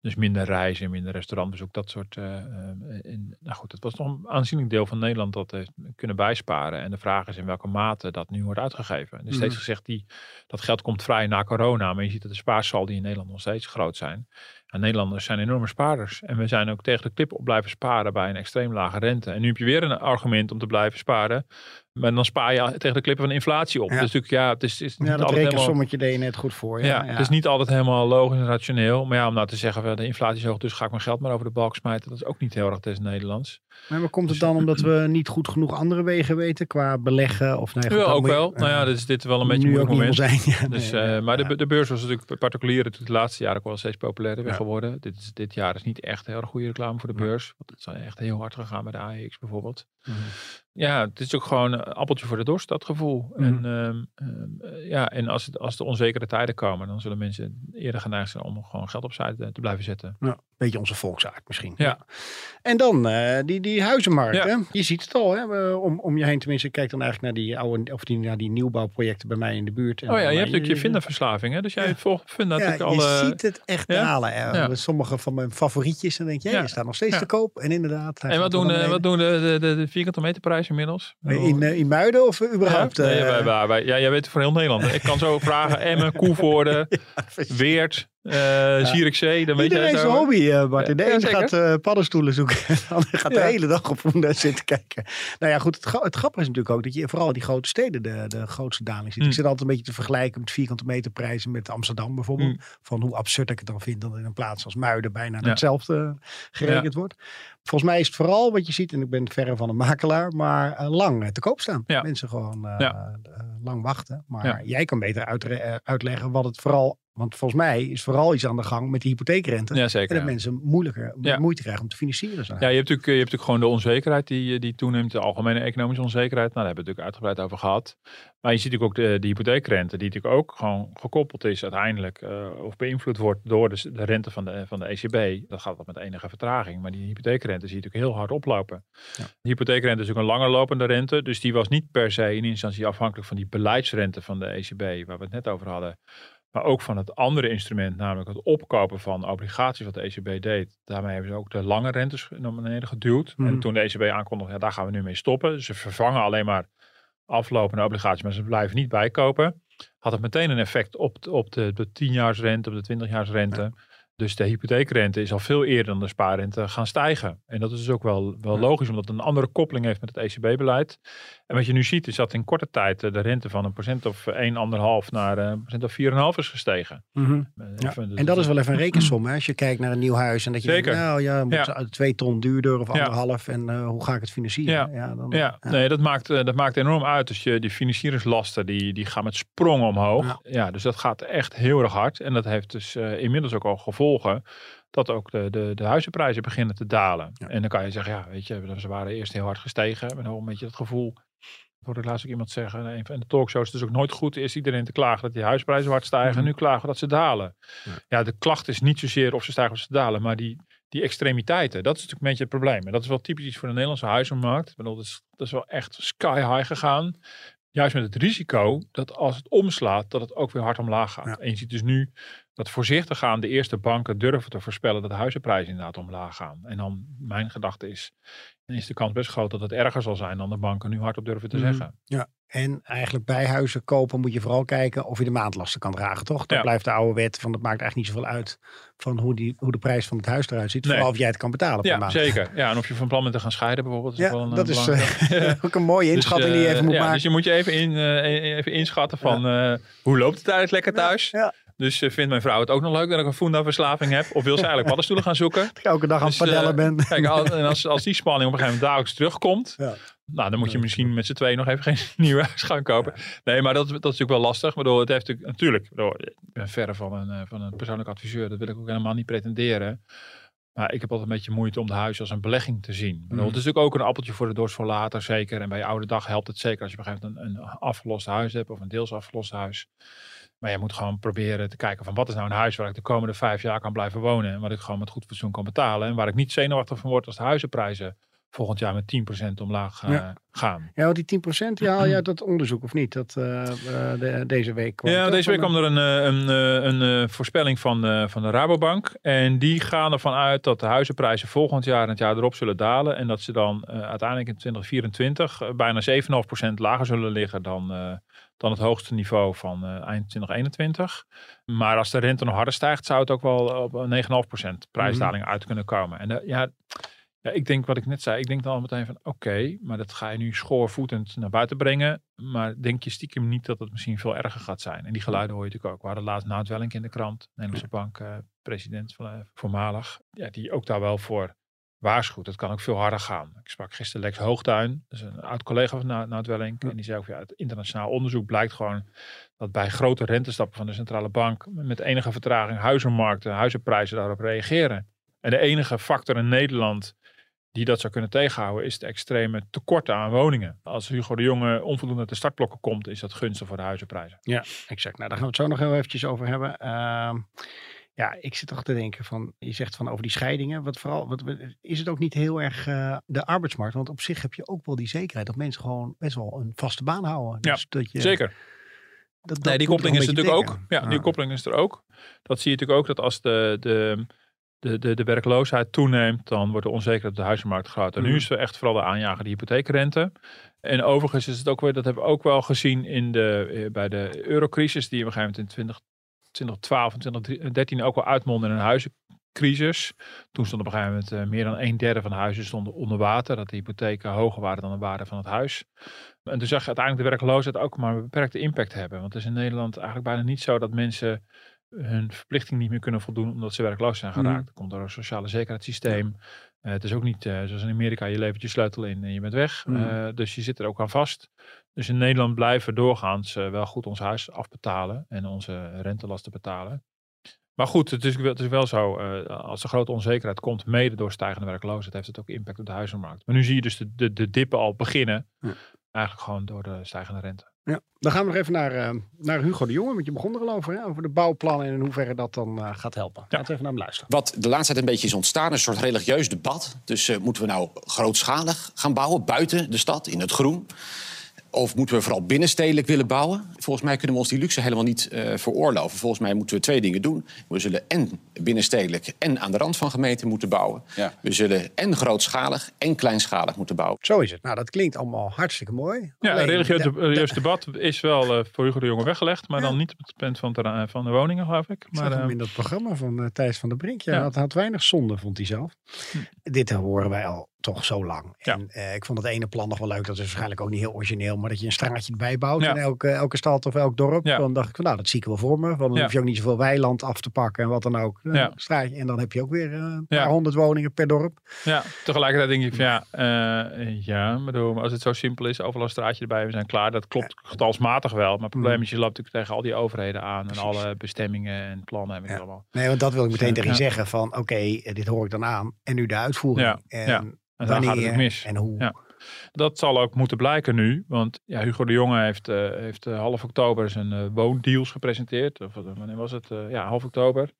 Dus minder reizen, minder restaurantbezoek, dat soort. en, nou goed, het was nog een aanzienlijk deel van Nederland dat heeft kunnen bijsparen. En de vraag is in welke mate dat nu wordt uitgegeven. Er is steeds Mhm. gezegd, die, dat geld komt vrij na corona. Maar je ziet dat de spaarsaldi in Nederland nog steeds groot zijn. Nederlanders zijn enorme spaarders. En we zijn ook tegen de klip op blijven sparen bij een extreem lage rente. En nu heb je weer een argument om te blijven sparen. Maar dan spaar je tegen de klippen van inflatie op. Ja. Dus natuurlijk, ja, het is, is niet Ja, dat altijd helemaal... rekensommetje deed je net goed voor. Ja, Ja, ja. het is niet altijd helemaal logisch en rationeel. Maar ja, om nou te zeggen, de inflatie is hoog, dus ga ik mijn geld maar over de balk smijten. Dat is ook niet heel erg des Nederlands. Maar, maar komt het Dus- dan omdat we niet goed genoeg andere wegen weten qua beleggen? Of nee, Ja, ook wel. nou ja, eh, dit is dit wel een beetje moeilijk moment. zijn. Dus, nee, eh, ja, maar de, de beurs was natuurlijk particulier de laatste jaren ook wel steeds populairder weer geworden. Dit, is, dit jaar is niet echt heel erg goede reclame voor de beurs. Want het is echt heel hard gegaan bij de AEX bijvoorbeeld. Mhm. Ja, het is ook gewoon een appeltje voor de dorst, dat gevoel. Mhm. En, ehm, ehm, eh, ja, en als, het, als de onzekere tijden komen, dan zullen mensen eerder geneigd zijn om gewoon geld opzij te, te blijven zetten. Ja, beetje onze volksaard misschien. Ja. En dan eh, die, die huizenmarkt. Ja. Hè? Je ziet het al, hè? om, om je heen tenminste. Kijk dan eigenlijk naar die oude, of die, naar die nieuwbouwprojecten bij mij in de buurt. En Oh ja, je eh, hebt natuurlijk je vinderverslaving, hè? Dus jij Ja. volgt Funda Ja, natuurlijk je alle... ziet het echt dalen. Sommige van mijn favorietjes. Dan denk je, je staat nog steeds te koop. En inderdaad. En wat gaat doen, eh, naar wat doen de, de, de, de vierkante meterprijs inmiddels? In, eh, in Muiden of überhaupt? Ja, nee, eh, wij- wij- wij- ja, jij weet het voor heel Nederland. Ik kan zo vragen, Emmen, Koevoorde, Weert, eh Zierikzee. Dan weet jij Iedereen het zijn hobby, Bart. Ja, de zeker. gaat eh, paddenstoelen zoeken. En de ander gaat de hele dag op Funda zitten kijken. Nou ja, goed. Het, het grappige is natuurlijk ook dat je vooral in die grote steden de, de grootste daling ziet. Mm. Ik zit altijd een beetje te vergelijken met vierkante meterprijzen met Amsterdam bijvoorbeeld. Mm. Van hoe absurd ik het dan vind dat in een plaats als Muiden bijna Ja. hetzelfde gerekend wordt. Volgens mij is het vooral wat je ziet, en ik ben verre van een makelaar, maar eh, lang te koop staan. Ja. Mensen gewoon Ja. lang wachten. Maar jij kan beter uitleggen wat het vooral, want volgens mij is vooral iets aan de gang met die hypotheekrente. Ja, En dat ja. mensen moeilijker, Ja. moeite krijgen om te financieren. Ja, je hebt, natuurlijk, je hebt natuurlijk gewoon de onzekerheid die, die toeneemt, de algemene economische onzekerheid. Nou, daar hebben we het natuurlijk uitgebreid over gehad. Maar je ziet natuurlijk ook de, de hypotheekrente, die natuurlijk ook gewoon gekoppeld is uiteindelijk, eh, of beïnvloed wordt door de, de rente van de, van de ECB. Dat gaat wat met enige vertraging, maar die hypotheekrente zie je natuurlijk heel hard oplopen. Ja. De hypotheekrente is ook een langer lopende rente, dus die was niet per se in instantie afhankelijk van die beleidsrente van de ECB, waar we het net over hadden. Maar ook van het andere instrument, namelijk het opkopen van obligaties wat de ECB deed. Daarmee hebben ze ook de lange rentes naar beneden geduwd. Mhm. En toen de ECB aankondigde, ja, daar gaan we nu mee stoppen. Ze vervangen alleen maar aflopende obligaties, maar ze blijven niet bijkopen. Had het meteen een effect op, de- op de, de 10-jaarsrente, op de 20-jaarsrente. Dus de hypotheekrente is al veel eerder dan de spaarrente gaan stijgen. En dat is dus ook wel, wel logisch, omdat het een andere koppeling heeft met het ECB-beleid. En wat je nu ziet, is dat in korte tijd eh, de rente van een procent of 1, 1,5 naar eh, een procent of 4,5 is gestegen. Mhm. Eh, Ja. dus En dat is wel even een rekensom. Hè? Als je kijkt naar een nieuw huis en dat je Zeker. denkt, nou ja, moet Ja. twee ton duurder of Ja. anderhalf. En hoe ga ik het financieren? Ja. dan, Ja, nee, dat maakt, dat maakt enorm uit. Dus je, die financieringslasten die, die gaan met sprongen omhoog. Ja. Dus dat gaat echt heel erg hard. En dat heeft dus inmiddels ook al gevolgen dat ook de, de, de huizenprijzen beginnen te dalen. Ja. En dan kan je zeggen, ja, weet je, ze waren eerst heel hard gestegen. Maar dan een beetje het gevoel, dat hoorde ik laatst ook iemand zeggen in een van de talkshows, het is ook nooit goed is iedereen te klagen dat die huisprijzen hard stijgen. Mhm. En nu klagen we dat ze dalen. Ja. Ja. de klacht is niet zozeer of ze stijgen of ze dalen, maar die, die extremiteiten, dat is natuurlijk een beetje het probleem. En dat is wel typisch iets voor de Nederlandse huizenmarkt. Ik bedoel, dat is, dat is wel echt sky high gegaan. Juist met het risico dat als het omslaat, dat het ook weer hard omlaag gaat. Ja. En je ziet dus nu dat voorzichtig aan de eerste banken durven te voorspellen dat de huizenprijzen inderdaad omlaag gaan. En dan, mijn gedachte is, dan is de kans best groot dat het erger zal zijn dan de banken nu hardop durven te Mhm. zeggen. Ja, en eigenlijk bij huizen kopen moet je vooral kijken of je de maandlasten kan dragen, toch? Dat Ja. blijft de oude wet van dat maakt eigenlijk niet zoveel uit van hoe, die, hoe de prijs van het huis eruit ziet. Nee. Vooral of jij het kan betalen per Ja, maand. zeker. Ja, en of je van plan bent te gaan scheiden bijvoorbeeld. Is Ja, wel een, dat eh, is eh, ook een mooie inschatting Dus, die je eh, even moet ja, maken. Dus je moet je even, in, eh, even inschatten van eh, hoe loopt het eigenlijk lekker thuis? Ja. Dus eh, vindt mijn vrouw het ook nog leuk dat ik een Funda-verslaving heb? Of wil ze eigenlijk paddenstoelen gaan zoeken? Dat je elke dag aan Dus, eh, padellen bent. Kijk, als, als die spanning op een gegeven moment dagelijks terugkomt, Ja. Nou, dan moet je misschien met z'n tweeën nog even geen nieuw huis gaan kopen. Nee, maar dat, dat is natuurlijk wel lastig. Waardoor het heeft natuurlijk, bedoel, ik ben verre van een, eh, van een persoonlijk adviseur. Dat wil ik ook helemaal niet pretenderen. Maar ik heb altijd een beetje moeite om de huis als een belegging te zien. Mhm. Het is natuurlijk ook een appeltje voor de dorst voor later, zeker. En bij je oude dag helpt het zeker als je op een gegeven moment een, een afgelost huis hebt of een deels afgelost huis. Maar je moet gewoon proberen te kijken van wat is nou een huis waar ik de komende vijf jaar kan blijven wonen. En wat ik gewoon met goed fatsoen kan betalen. En waar ik niet zenuwachtig van word als de huizenprijzen volgend jaar met 10% omlaag eh, Ja. gaan. Ja, want die 10% die haal je uit dat onderzoek of niet? Dat eh, eh, de- deze week kwam. Ja, deze week kwam er een, een, een, voorspelling van, van de Rabobank. En die gaan ervan uit dat de huizenprijzen volgend jaar en het jaar erop zullen dalen. En dat ze dan uiteindelijk in 2024 eh, bijna 7,5% lager zullen liggen dan, dan het hoogste niveau van eh, eind 2021. Maar als de rente nog harder stijgt, zou het ook wel op een 9,5% prijsdaling uit kunnen komen. En eh, ja, ja, ik denk wat ik net zei. Ik denk dan al meteen van oké, maar dat ga je nu schoorvoetend naar buiten brengen. Maar denk je stiekem niet dat het misschien veel erger gaat zijn? En die geluiden hoor je natuurlijk ook. We hadden laatst Nout Welling in de krant. Nederlandse bank, eh, president van, eh, voormalig. Ja, die ook daar wel voor waarschuwt. Het kan ook veel harder gaan. Ik sprak gisteren Lex Hoogtuin. Dat is een oud collega van Nou- Nout Welling. En die zei ook, ja, het internationaal onderzoek blijkt gewoon dat bij grote rentestappen van de centrale bank met enige vertraging huizenmarkten, huizenprijzen daarop reageren. En de enige factor in Nederland die dat zou kunnen tegenhouden, is het extreme tekort aan woningen. Als Hugo de Jonge onvoldoende uit de startblokken komt, is dat gunstig voor de huizenprijzen. Ja, exact. Nou, daar gaan we het zo nog heel eventjes over hebben. Ehm, ja, ik zit toch te denken van, je zegt van over die scheidingen. Wat vooral, wat, is het ook niet heel erg eh, de arbeidsmarkt? Want op zich heb je ook wel die zekerheid dat mensen gewoon best wel een vaste baan houden. Ja, Dus dat je, Zeker. Dat, dat nee, die koppeling is natuurlijk ook. Ja, die Ah. koppeling is er ook. Dat zie je natuurlijk ook dat als de, de, de, de, de werkloosheid toeneemt, dan wordt de onzekerheid op de huizenmarkt groter. En nu Mhm. is er echt vooral de aanjager de hypotheekrente. En overigens is het ook weer, dat hebben we ook wel gezien in de, eh, bij de eurocrisis, die op een gegeven moment in 20, 2012 en 2013 ook wel uitmondde in een huizencrisis. Toen stond op een gegeven moment eh, meer dan een derde van de huizen stonden onder water. Dat de hypotheken hoger waren dan de waarde van het huis. En toen zag je uiteindelijk de werkloosheid ook maar een beperkte impact hebben. Want het is in Nederland eigenlijk bijna niet zo dat mensen hun verplichting niet meer kunnen voldoen omdat ze werkloos zijn geraakt. Mhm. Dat komt door een sociale zekerheidssysteem. Eh, het is ook niet eh, zoals in Amerika, je levert je sleutel in en je bent weg. Mhm. Eh, dus je zit er ook aan vast. Dus in Nederland blijven doorgaans eh, wel goed ons huis afbetalen en onze rentelasten betalen. Maar goed, het is, wel- het is wel zo, als er grote onzekerheid komt, mede door stijgende werkloosheid, heeft het ook impact op de huizenmarkt. Maar nu zie je dus de, de, de dippen al beginnen, eigenlijk gewoon door de stijgende rente. Ja, dan gaan we nog even naar, eh, naar Hugo de Jonge, want je begon er al over, hè? over de bouwplannen en in hoeverre dat dan eh, gaat helpen. Laten we even naar hem luisteren. Wat de laatste tijd een beetje is ontstaan, een soort religieus debat. Dus eh, moeten we nou grootschalig gaan bouwen, buiten de stad, in het groen? Of moeten we vooral binnenstedelijk willen bouwen? Volgens mij kunnen we ons die luxe helemaal niet eh, veroorloven. Volgens mij moeten we twee dingen doen. We zullen en binnenstedelijk en aan de rand van gemeenten moeten bouwen. We zullen en grootschalig en kleinschalig moeten bouwen. Zo is het. Nou, dat klinkt allemaal hartstikke mooi. Ja, Alleen, een religieus, de- de- religieus debat is wel eh, voor Hugo de Jonge weggelegd, maar Ja. dan niet op het punt van, terrein- van de woningen, geloof ik. Ik Maar, zag hem eh, in dat programma van eh, Thijs van der Brink. Ja, Ja. Had, had weinig zonde, vond hij zelf. Dit horen wij al toch zo lang. Ja. En eh, ik vond het ene plan nog wel leuk. Dat is waarschijnlijk ook niet heel origineel. Maar dat je een straatje erbij bouwt Ja. in elke, elke stad of elk dorp. Ja. Dan dacht ik van nou, dat zie ik wel voor me. Want dan hoef je ook niet zoveel weiland af te pakken en wat dan ook. Ja. straatje. En dan heb je ook weer eh, een paar honderd woningen per dorp. ja, tegelijkertijd denk ik van ja, eh, ja, maar bedoel, als het zo simpel is, overal een straatje erbij, we zijn klaar. Dat klopt getalsmatig wel, maar het probleem Mm. is, je loopt natuurlijk tegen al die overheden aan en alle bestemmingen en plannen en allemaal. Nee, want dat wil ik meteen Ja. tegen je zeggen. Van oké, eh, dit hoor ik dan aan. En nu de uitvoering. Ja. En Ja. En daar gaat het mis. En hoe. Ja. Dat zal ook moeten blijken nu. Want ja, Hugo de Jonge heeft, eh, heeft eh, half oktober zijn eh, woondeals gepresenteerd. Of, wanneer was het? Ja, half oktober.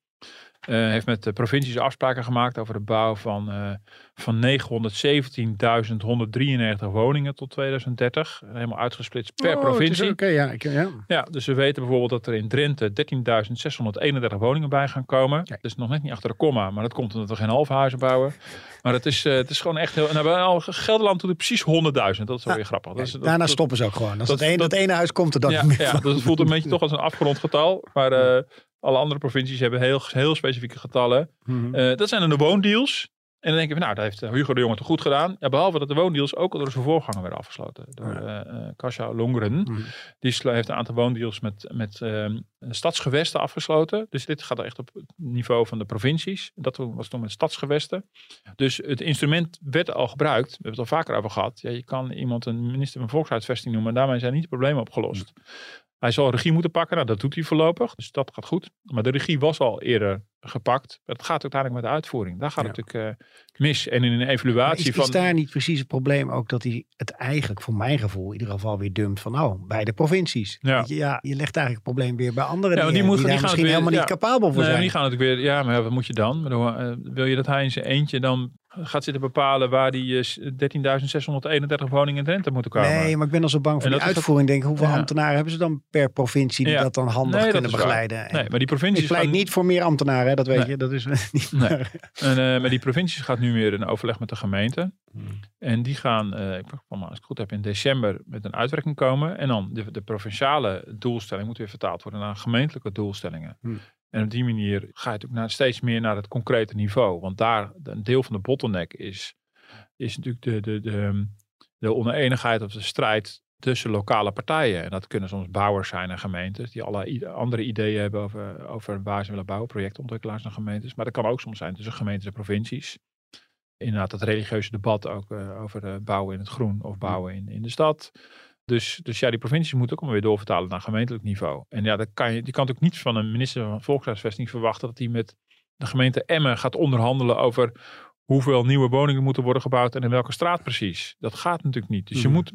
Eh, heeft met de provincies afspraken gemaakt over de bouw van, eh van 917.193 woningen tot 2030. Helemaal uitgesplitst per Oh, het provincie. Oké, ja, ik, ja. Ja, dus we weten bijvoorbeeld dat er in Drenthe 13.631 woningen bij gaan komen. Kijk. Dat is nog net niet achter de komma, maar dat komt omdat we geen halve huizen bouwen. Maar het is, eh, het is gewoon echt heel... Nou, al- Gelderland doet het precies 100.000. Dat is wel weer grappig. Dat is, dat- Daarna dat- stoppen ze ook gewoon. Als dat- dat, ene, dat, dat- ene huis komt er dan ja, niet meer ja, van. dus het voelt een beetje toch als een afgerond getal. Maar alle andere provincies hebben heel, heel specifieke getallen. Mhm. Eh, dat zijn dan de woondeals. En dan denk je, van, nou, dat heeft Hugo de Jonge toch goed gedaan. Ja, behalve dat de woondeals ook al door zijn voorganger werden afgesloten. Door uh, Kasia Longren. Mhm. Die heeft een aantal woondeals met, met ehm, stadsgewesten afgesloten. Dus dit gaat echt op het niveau van de provincies. Dat was toen met stadsgewesten. Dus het instrument werd al gebruikt. We hebben het al vaker over gehad. Ja, je kan iemand een minister van Volkshuisvesting noemen. En daarmee zijn niet de problemen opgelost. Hij zal regie moeten pakken. Nou, dat doet hij voorlopig. Dus dat gaat goed. Maar de regie was al eerder gepakt. Het gaat uiteindelijk met de uitvoering. Daar gaat het natuurlijk uh, mis. En in een evaluatie is, van... Is daar niet precies het probleem ook dat hij het eigenlijk, voor mijn gevoel, in ieder geval weer dumpt van nou, bij de provincies. Ja. Je, ja, je legt eigenlijk het probleem weer bij andere ja, dingen die, moet, die, die gaan misschien weer, helemaal ja. niet capabel voor nee, zijn. Die gaan natuurlijk weer, ja, maar wat moet je dan? Bedoel, uh, wil je dat hij in zijn eentje dan gaat zitten bepalen waar die uh, 13.631 woningen in Drenthe moeten komen? Nee, maar ik ben al zo bang voor die dat is uitvoering. Denk, hoeveel Ja. ambtenaren hebben ze dan per provincie die Ja. dat dan handig Nee, dat kunnen begeleiden? En Nee, maar die provincies ik pleit gaan- niet voor meer ambtenaren, dat weet Nee. je. Dat is niet Nee. maar- En, eh, maar die provincies gaat nu weer in overleg met de gemeente. Hmm. En die gaan, eh, ik van als ik het goed heb, in december met een uitwerking komen. En dan de, de provinciale doelstelling moet weer vertaald worden naar gemeentelijke doelstellingen. Hmm. En op die manier ga je natuurlijk naar, steeds meer naar het concrete niveau. Want daar, een deel van de bottleneck is, is natuurlijk de, de, de, de oneenigheid of de strijd tussen lokale partijen. En dat kunnen soms bouwers zijn en gemeentes die allerlei andere ideeën hebben over, over waar ze willen bouwen, projectontwikkelaars en gemeentes. Maar dat kan ook soms zijn tussen gemeentes en provincies. Inderdaad, dat religieuze debat ook eh, over eh, bouwen in het groen of bouwen in, in de stad. Dus, dus ja, die provincies moeten ook allemaal weer doorvertalen naar gemeentelijk niveau. En ja, dat kan je, die kan natuurlijk niet van een minister van Volkshuisvesting verwachten dat hij met de gemeente Emmen gaat onderhandelen over hoeveel nieuwe woningen moeten worden gebouwd en in welke straat precies. Dat gaat natuurlijk niet. Dus je Mhm. moet,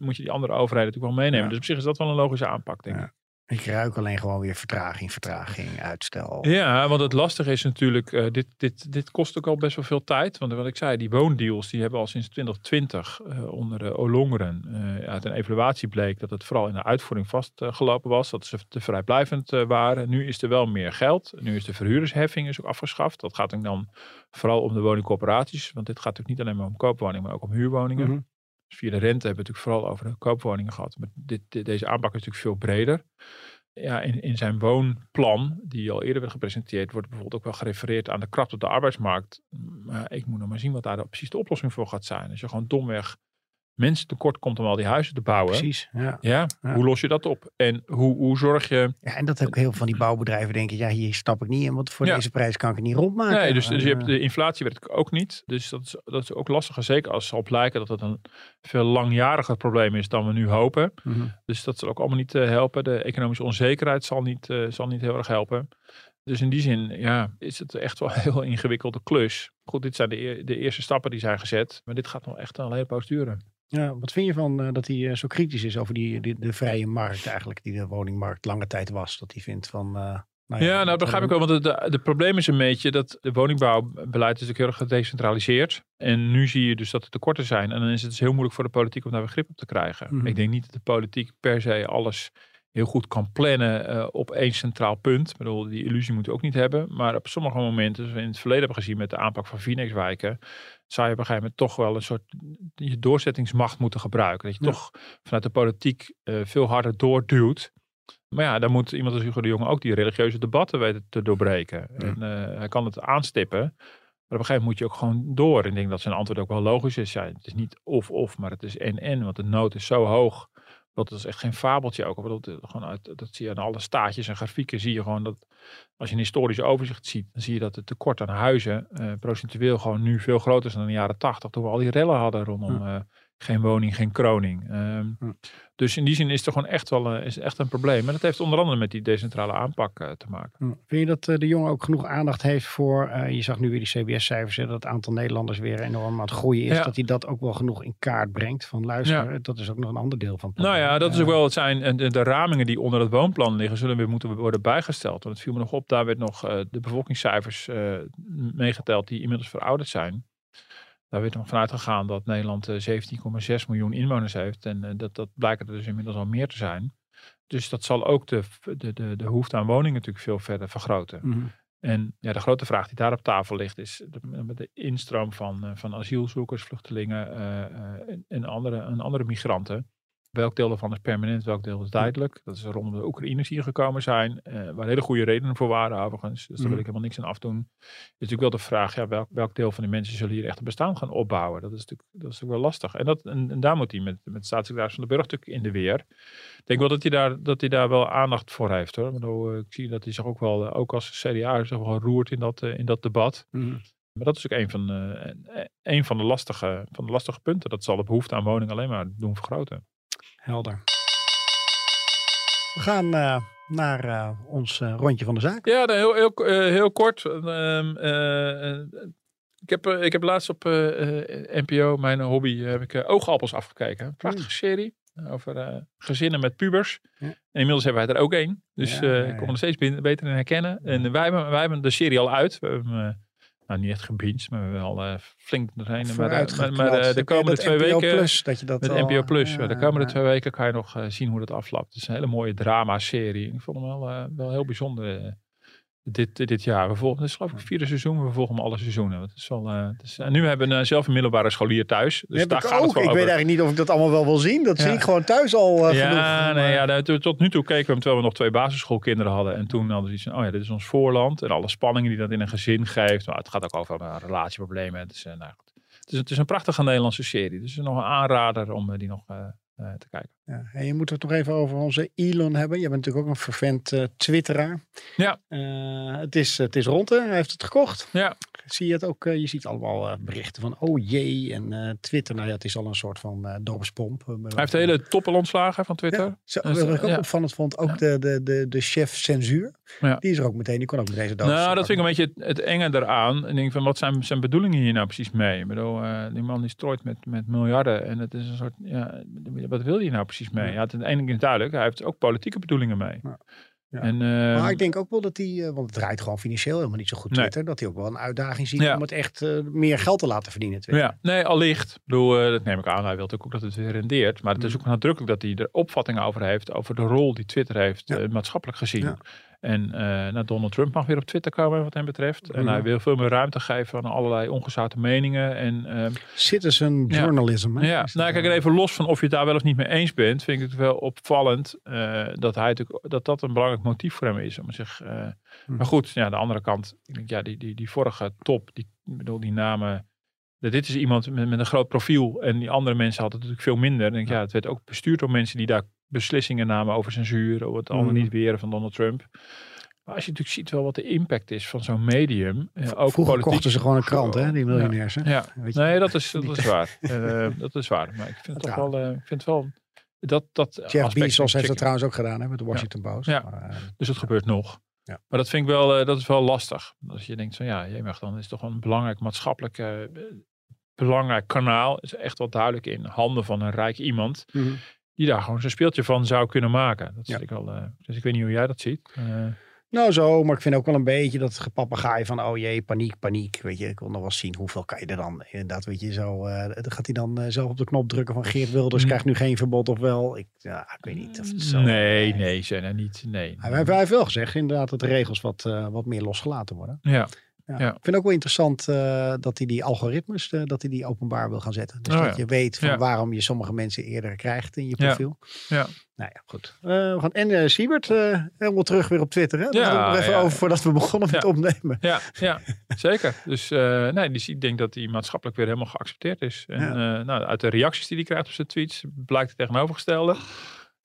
moet je die andere overheden natuurlijk wel meenemen. Ja. Dus op zich is dat wel een logische aanpak, denk Ja. Ik. Ik ruik alleen gewoon weer vertraging, vertraging, uitstel. Ja, want het lastige is natuurlijk, eh, dit, dit, dit kost ook al best wel veel tijd. Want wat ik zei, die woondeals die hebben al sinds 2020 eh, onder de Olongeren eh, uit een evaluatie bleek dat het vooral in de uitvoering vastgelopen was. Dat ze te vrijblijvend eh, waren. Nu is er wel meer geld. Nu is de verhuurdersheffing is ook afgeschaft. Dat gaat dan vooral om de woningcorporaties. Want dit gaat natuurlijk niet alleen maar om koopwoningen, maar ook om huurwoningen. Mhm. Via de rente hebben we natuurlijk vooral over de koopwoningen gehad. Maar dit, deze aanpak is natuurlijk veel breder. Ja, in, in zijn woonplan, die al eerder werd gepresenteerd, wordt bijvoorbeeld ook wel gerefereerd aan de krapte op de arbeidsmarkt. Maar ik moet nog maar zien wat daar precies de oplossing voor gaat zijn. Als je gewoon domweg mensen tekort komt om al die huizen te bouwen. Precies, ja. Ja, Ja. hoe los je dat op? En hoe, hoe zorg je... ja. En dat ook heel veel van die bouwbedrijven denken, ja, hier stap ik niet in, want voor Ja. deze prijs kan ik het niet rondmaken. Nee, dus, dus je hebt de inflatie werkt ook niet. Dus dat is, dat is ook lastiger. Zeker als het zal blijken dat het een veel langjariger probleem is dan we nu hopen. mhm. Dus dat zal ook allemaal niet eh, helpen. De economische onzekerheid zal niet, eh, zal niet heel erg helpen. Dus in die zin ja, is het echt wel een heel ingewikkelde klus. Goed, dit zijn de, de eerste stappen die zijn gezet. Maar dit gaat nog echt een hele poos duren. Ja, wat vind je van eh, dat hij eh, zo kritisch is over die, die, de vrije markt eigenlijk, die de woningmarkt lange tijd was? Dat hij vindt van... eh, nou Ja, nou dat begrijp ik we- wel. Want het de, de probleem is een beetje dat de woningbouwbeleid is natuurlijk heel erg gedecentraliseerd. En nu zie je dus dat er tekorten zijn. En dan is het dus heel moeilijk voor de politiek om daar weer grip op te krijgen. Mhm. Ik denk niet dat de politiek per se alles heel goed kan plannen op één centraal punt. Ik bedoel, die illusie moeten we ook niet hebben. Maar op sommige momenten, zoals we in het verleden hebben gezien met de aanpak van Phoenixwijken, zou je op een gegeven moment toch wel een soort je doorzettingsmacht moeten gebruiken. Dat je Ja. toch vanuit de politiek eh, veel harder doorduwt. Maar ja, dan moet iemand als Hugo de Jonge ook die religieuze debatten weten te doorbreken. En eh, hij kan het aanstippen. Maar op een gegeven moment moet je ook gewoon door. En ik denk dat zijn antwoord ook wel logisch is. Ja, het is niet of-of, maar het is en-en. Want de nood is zo hoog. Dat is echt geen fabeltje ook. Dat, gewoon uit, dat zie je aan alle staatjes en grafieken. Zie je gewoon dat als je een historisch overzicht ziet. Dan zie je dat het tekort aan huizen eh, procentueel gewoon nu veel groter is dan in de jaren tachtig. Toen we al die rellen hadden rondom eh, geen woning, geen kroning. Ehm, Hm. Dus in die zin is er gewoon echt wel een, is echt een probleem. En dat heeft onder andere met die decentrale aanpak eh, te maken. Hm. Vind je dat eh, de jongen ook genoeg aandacht heeft voor, eh, je zag nu weer die CBS-cijfers, dat het aantal Nederlanders weer enorm aan het groeien is, Ja. dat hij dat ook wel genoeg in kaart brengt van luister, dat is ook nog een ander deel van het Nou ja, dat is Eh, ook wel het zijn. en De, de ramingen die onder het woonplan liggen, zullen weer moeten worden bijgesteld. Want het viel me nog op, daar werd nog eh, de bevolkingscijfers eh, meegeteld die inmiddels verouderd zijn. Daar werd nog vanuit gegaan dat Nederland eh, 17,6 miljoen inwoners heeft. En eh, dat, dat blijkt er dus inmiddels al meer te zijn. Dus dat zal ook de, de, de, de behoefte aan woningen natuurlijk veel verder vergroten. mhm. En ja, de grote vraag die daar op tafel ligt is de, instroom van, eh, van asielzoekers, vluchtelingen eh, eh, en, en andere, en andere migranten. Welk deel daarvan is permanent, welk deel is duidelijk. Dat is rondom de Oekraïners hier gekomen zijn. eh, waar hele goede redenen voor waren overigens. Dus daar wil ik helemaal niks aan afdoen. is natuurlijk wel de vraag, ja, welk, welk deel van die mensen zullen hier echt een bestaan gaan opbouwen? Dat is natuurlijk, dat is natuurlijk wel lastig. En, dat, en, en daar moet hij met, met staatssecretaris van de Burg natuurlijk in de weer. Ik denk wel dat hij daar, dat hij daar wel aandacht voor heeft. Hoor. Ik, eh, ik zie dat hij zich ook wel, eh, ook als CDA, zich wel roert in dat, in dat debat. Maar dat is ook een van, eh, een van, de lastige, van de lastige punten. Dat zal de behoefte aan woningen alleen maar doen vergroten. Helder. We gaan eh, naar eh, ons eh, rondje van de zaak. Ja, dan heel, heel, eh, heel kort. Ehm, eh, eh, ik, heb, ik heb laatst op eh, eh, NPO, mijn hobby, heb ik Oogappels afgekeken. Een prachtige serie over eh, gezinnen met pubers. Ja. En inmiddels hebben wij er ook één. Dus Ja, eh, ja, ik kon er steeds beter in herkennen. En wij hebben, wij hebben de serie al uit. We hebben eh, nou, niet echt gebinged, maar we hebben al eh, flink doorheen. Maar, eh, maar, maar, eh, de komende twee NPO weken... Plus, dat je dat Met al- NPO Plus. ja, Ja, de komende ja. twee weken kan je nog eh, zien hoe dat afloopt. Het is een hele mooie drama-serie. Ik vond hem wel, eh, wel heel bijzonder eh, dit, dit jaar. We volgen, het is geloof ik het vierde seizoen. We volgen alle seizoenen. Het is wel, eh, het is, en nu hebben we eh, zelf een middelbare scholier thuis. Dus daar ik gaat ook. het Ik weet over. eigenlijk niet of ik dat allemaal wel wil zien. Dat Ja. zie ik gewoon thuis al eh, ja, genoeg. nee, Maar- ja, nou, tot- nu toe keken we hem terwijl we nog twee basisschoolkinderen hadden. En toen hadden we iets van, oh ja, dit is ons voorland. En alle spanningen die dat in een gezin geeft. Maar het gaat ook over uh, relatieproblemen. Het is, eh, nou, het, is, het is een prachtige Nederlandse serie. Dus nog een aanrader om die nog te kijken. Ja, en je moet het nog even over onze Elon hebben. Je bent natuurlijk ook een vervent eh, twitteraar. Ja. Eh, het, is, het is rond, hè? Hij heeft het gekocht. Ja. Zie je het ook? eh, je ziet allemaal berichten van oh jee. En Twitter, nou ja, het is al een soort van dorpspomp. Hij heeft de hele toppel ontslagen van Twitter. Ja, zo, Dus, wat ik ook ja. opvallend vond, ook de, de, de, de chef censuur. Ja. Die is er ook meteen, die kon ook meteen zijn dood. Nou, dat vind ik een beetje het, het enge eraan. En ik denk van, wat zijn zijn bedoelingen hier nou precies mee? Ik bedoel, die man die strooit met, met miljarden. En het is een soort, ja, wat wil hij nou precies mee? Ja, het ene is duidelijk. Hij heeft ook politieke bedoelingen mee. Ja. Ja. En, maar ehm, ik denk ook wel dat hij, eh, want het draait gewoon financieel helemaal niet zo goed Nee. Twitter, dat hij ook wel een uitdaging ziet Ja. om het echt eh, meer geld te laten verdienen. Twitter. Ja, nee, allicht. Ik bedoel, eh, dat neem ik aan. Hij wil natuurlijk ook dat het weer rendeert. Maar het Mm. is ook nadrukkelijk dat hij er opvattingen over heeft. Over de rol die Twitter heeft, maatschappelijk gezien. Ja. En eh, nou, Donald Trump mag weer op Twitter komen wat hem betreft. En hij wil veel meer ruimte geven aan allerlei ongezouten meningen. En, ehm, Citizen Ja. journalism. Hè? ja, Is nou kijk, eh, even los van of je het daar wel of niet mee eens bent, vind ik het wel opvallend eh, dat hij natuurlijk dat dat een belangrijk motief voor hem is. Om zich, Hm. Maar goed, ja, aan de andere kant, ik denk, ja, die, die, die vorige top, die, bedoel, die namen. Dit is iemand met, met een groot profiel en die andere mensen hadden natuurlijk veel minder. Ik denk, ja, het werd ook bestuurd door mensen die daar beslissingen namen over censuur, over het allemaal Mhm. niet weren van Donald Trump. Maar als je natuurlijk ziet wel wat de impact is van zo'n medium. eh, ook Vroeger politiek. kochten ze gewoon een krant, hè, die miljonairs. Hè? Ja, nee, dat is, dat is waar. Eh, dat is waar. Maar ik vind het toch wel, eh, ik vind wel dat dat Jeff Bezos heeft dat trouwens ook gedaan hè, met de Washington Post. Ja. Maar, eh, Dus het gebeurt nog. Ja. Maar dat vind ik wel, eh, dat is wel lastig. Als je denkt van ja, je mag dan is toch een belangrijk maatschappelijk eh, belangrijk kanaal. Is echt wel duidelijk in handen van een rijk iemand. Mhm. Die daar gewoon zijn speeltje van zou kunnen maken. Dat Ja. ik wel. eh, dus ik weet niet hoe jij dat ziet. Eh, Nou zo, maar ik vind ook wel een beetje dat gepapegaai van oh jee, paniek, paniek. Weet je, ik wil nog wel zien hoeveel kan je er dan. Inderdaad, weet je, zo dan gaat hij dan zelf op de knop drukken van Geert Wilders Mm. krijgt nu geen verbod of wel. Ik, ja, ik weet niet of het zo... nee, nee, zijn er niet. Nee. Hij, hij heeft wel gezegd inderdaad dat de regels wat, wat meer losgelaten worden. Ja. Ja. Ja. Ik vind ook wel interessant eh, dat hij die algoritmes, eh, dat hij die openbaar wil gaan zetten. Dus Oh, dat ja. je weet van waarom je sommige mensen eerder krijgt in je profiel. Ja. Nou ja, goed. Eh, we gaan en uh, Siebert helemaal terug weer op Twitter. Hè? Daar Ja, hadden we even over voordat we begonnen met opnemen. Ja, ja zeker. Dus nee, dus ik denk dat hij maatschappelijk weer helemaal geaccepteerd is. En nou, uit de reacties die hij krijgt op zijn tweets blijkt het tegenovergestelde.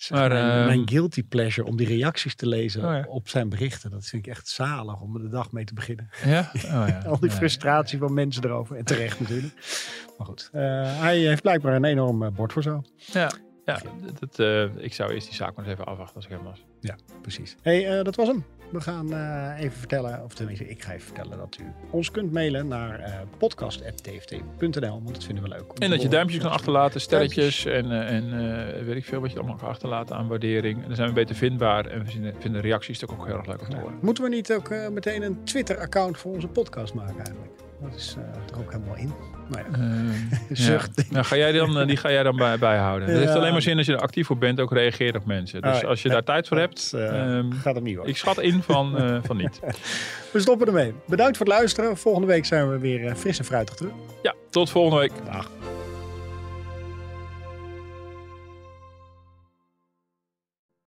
Maar, mijn, eh, mijn guilty pleasure om die reacties te lezen Oh, ja. op zijn berichten. Dat vind ik echt zalig om er de dag mee te beginnen. Ja? Oh, ja. Al die frustratie van mensen erover. En terecht natuurlijk. Maar goed, eh, hij heeft blijkbaar een enorm eh, bord voor zo. Ja, ja dat, eh, ik zou eerst die zaak maar eens even afwachten als ik hem was. Ja, precies. hey, eh, dat was hem. We gaan eh, even vertellen, of tenminste, ik ga even vertellen dat u ons kunt mailen naar eh podcast.tft.nl, want dat vinden we leuk. En dat je duimpjes kan achterlaten, sterretjes en, eh, en weet ik veel wat je allemaal kan achterlaten aan waardering. En dan zijn we beter vindbaar en we vinden, vinden reacties ook, ook heel erg leuk om te horen. Moeten we niet ook meteen een Twitter-account voor onze podcast maken eigenlijk? Dat is eh, er ook helemaal in. Nou ja. Ehm, Zucht. Ja. Nou, ga jij dan, eh, die ga jij dan bij, bijhouden. Het Ja. heeft alleen maar zin als je er actief voor bent, ook reageert op mensen. Dus Oh, als je daar tijd voor hebt, Dat, eh, ehm, gaat hem niet worden. ik schat in van, eh, van niet. We stoppen ermee. Bedankt voor het luisteren. Volgende week zijn we weer eh, fris en fruitig terug. Ja, tot volgende week. Dag.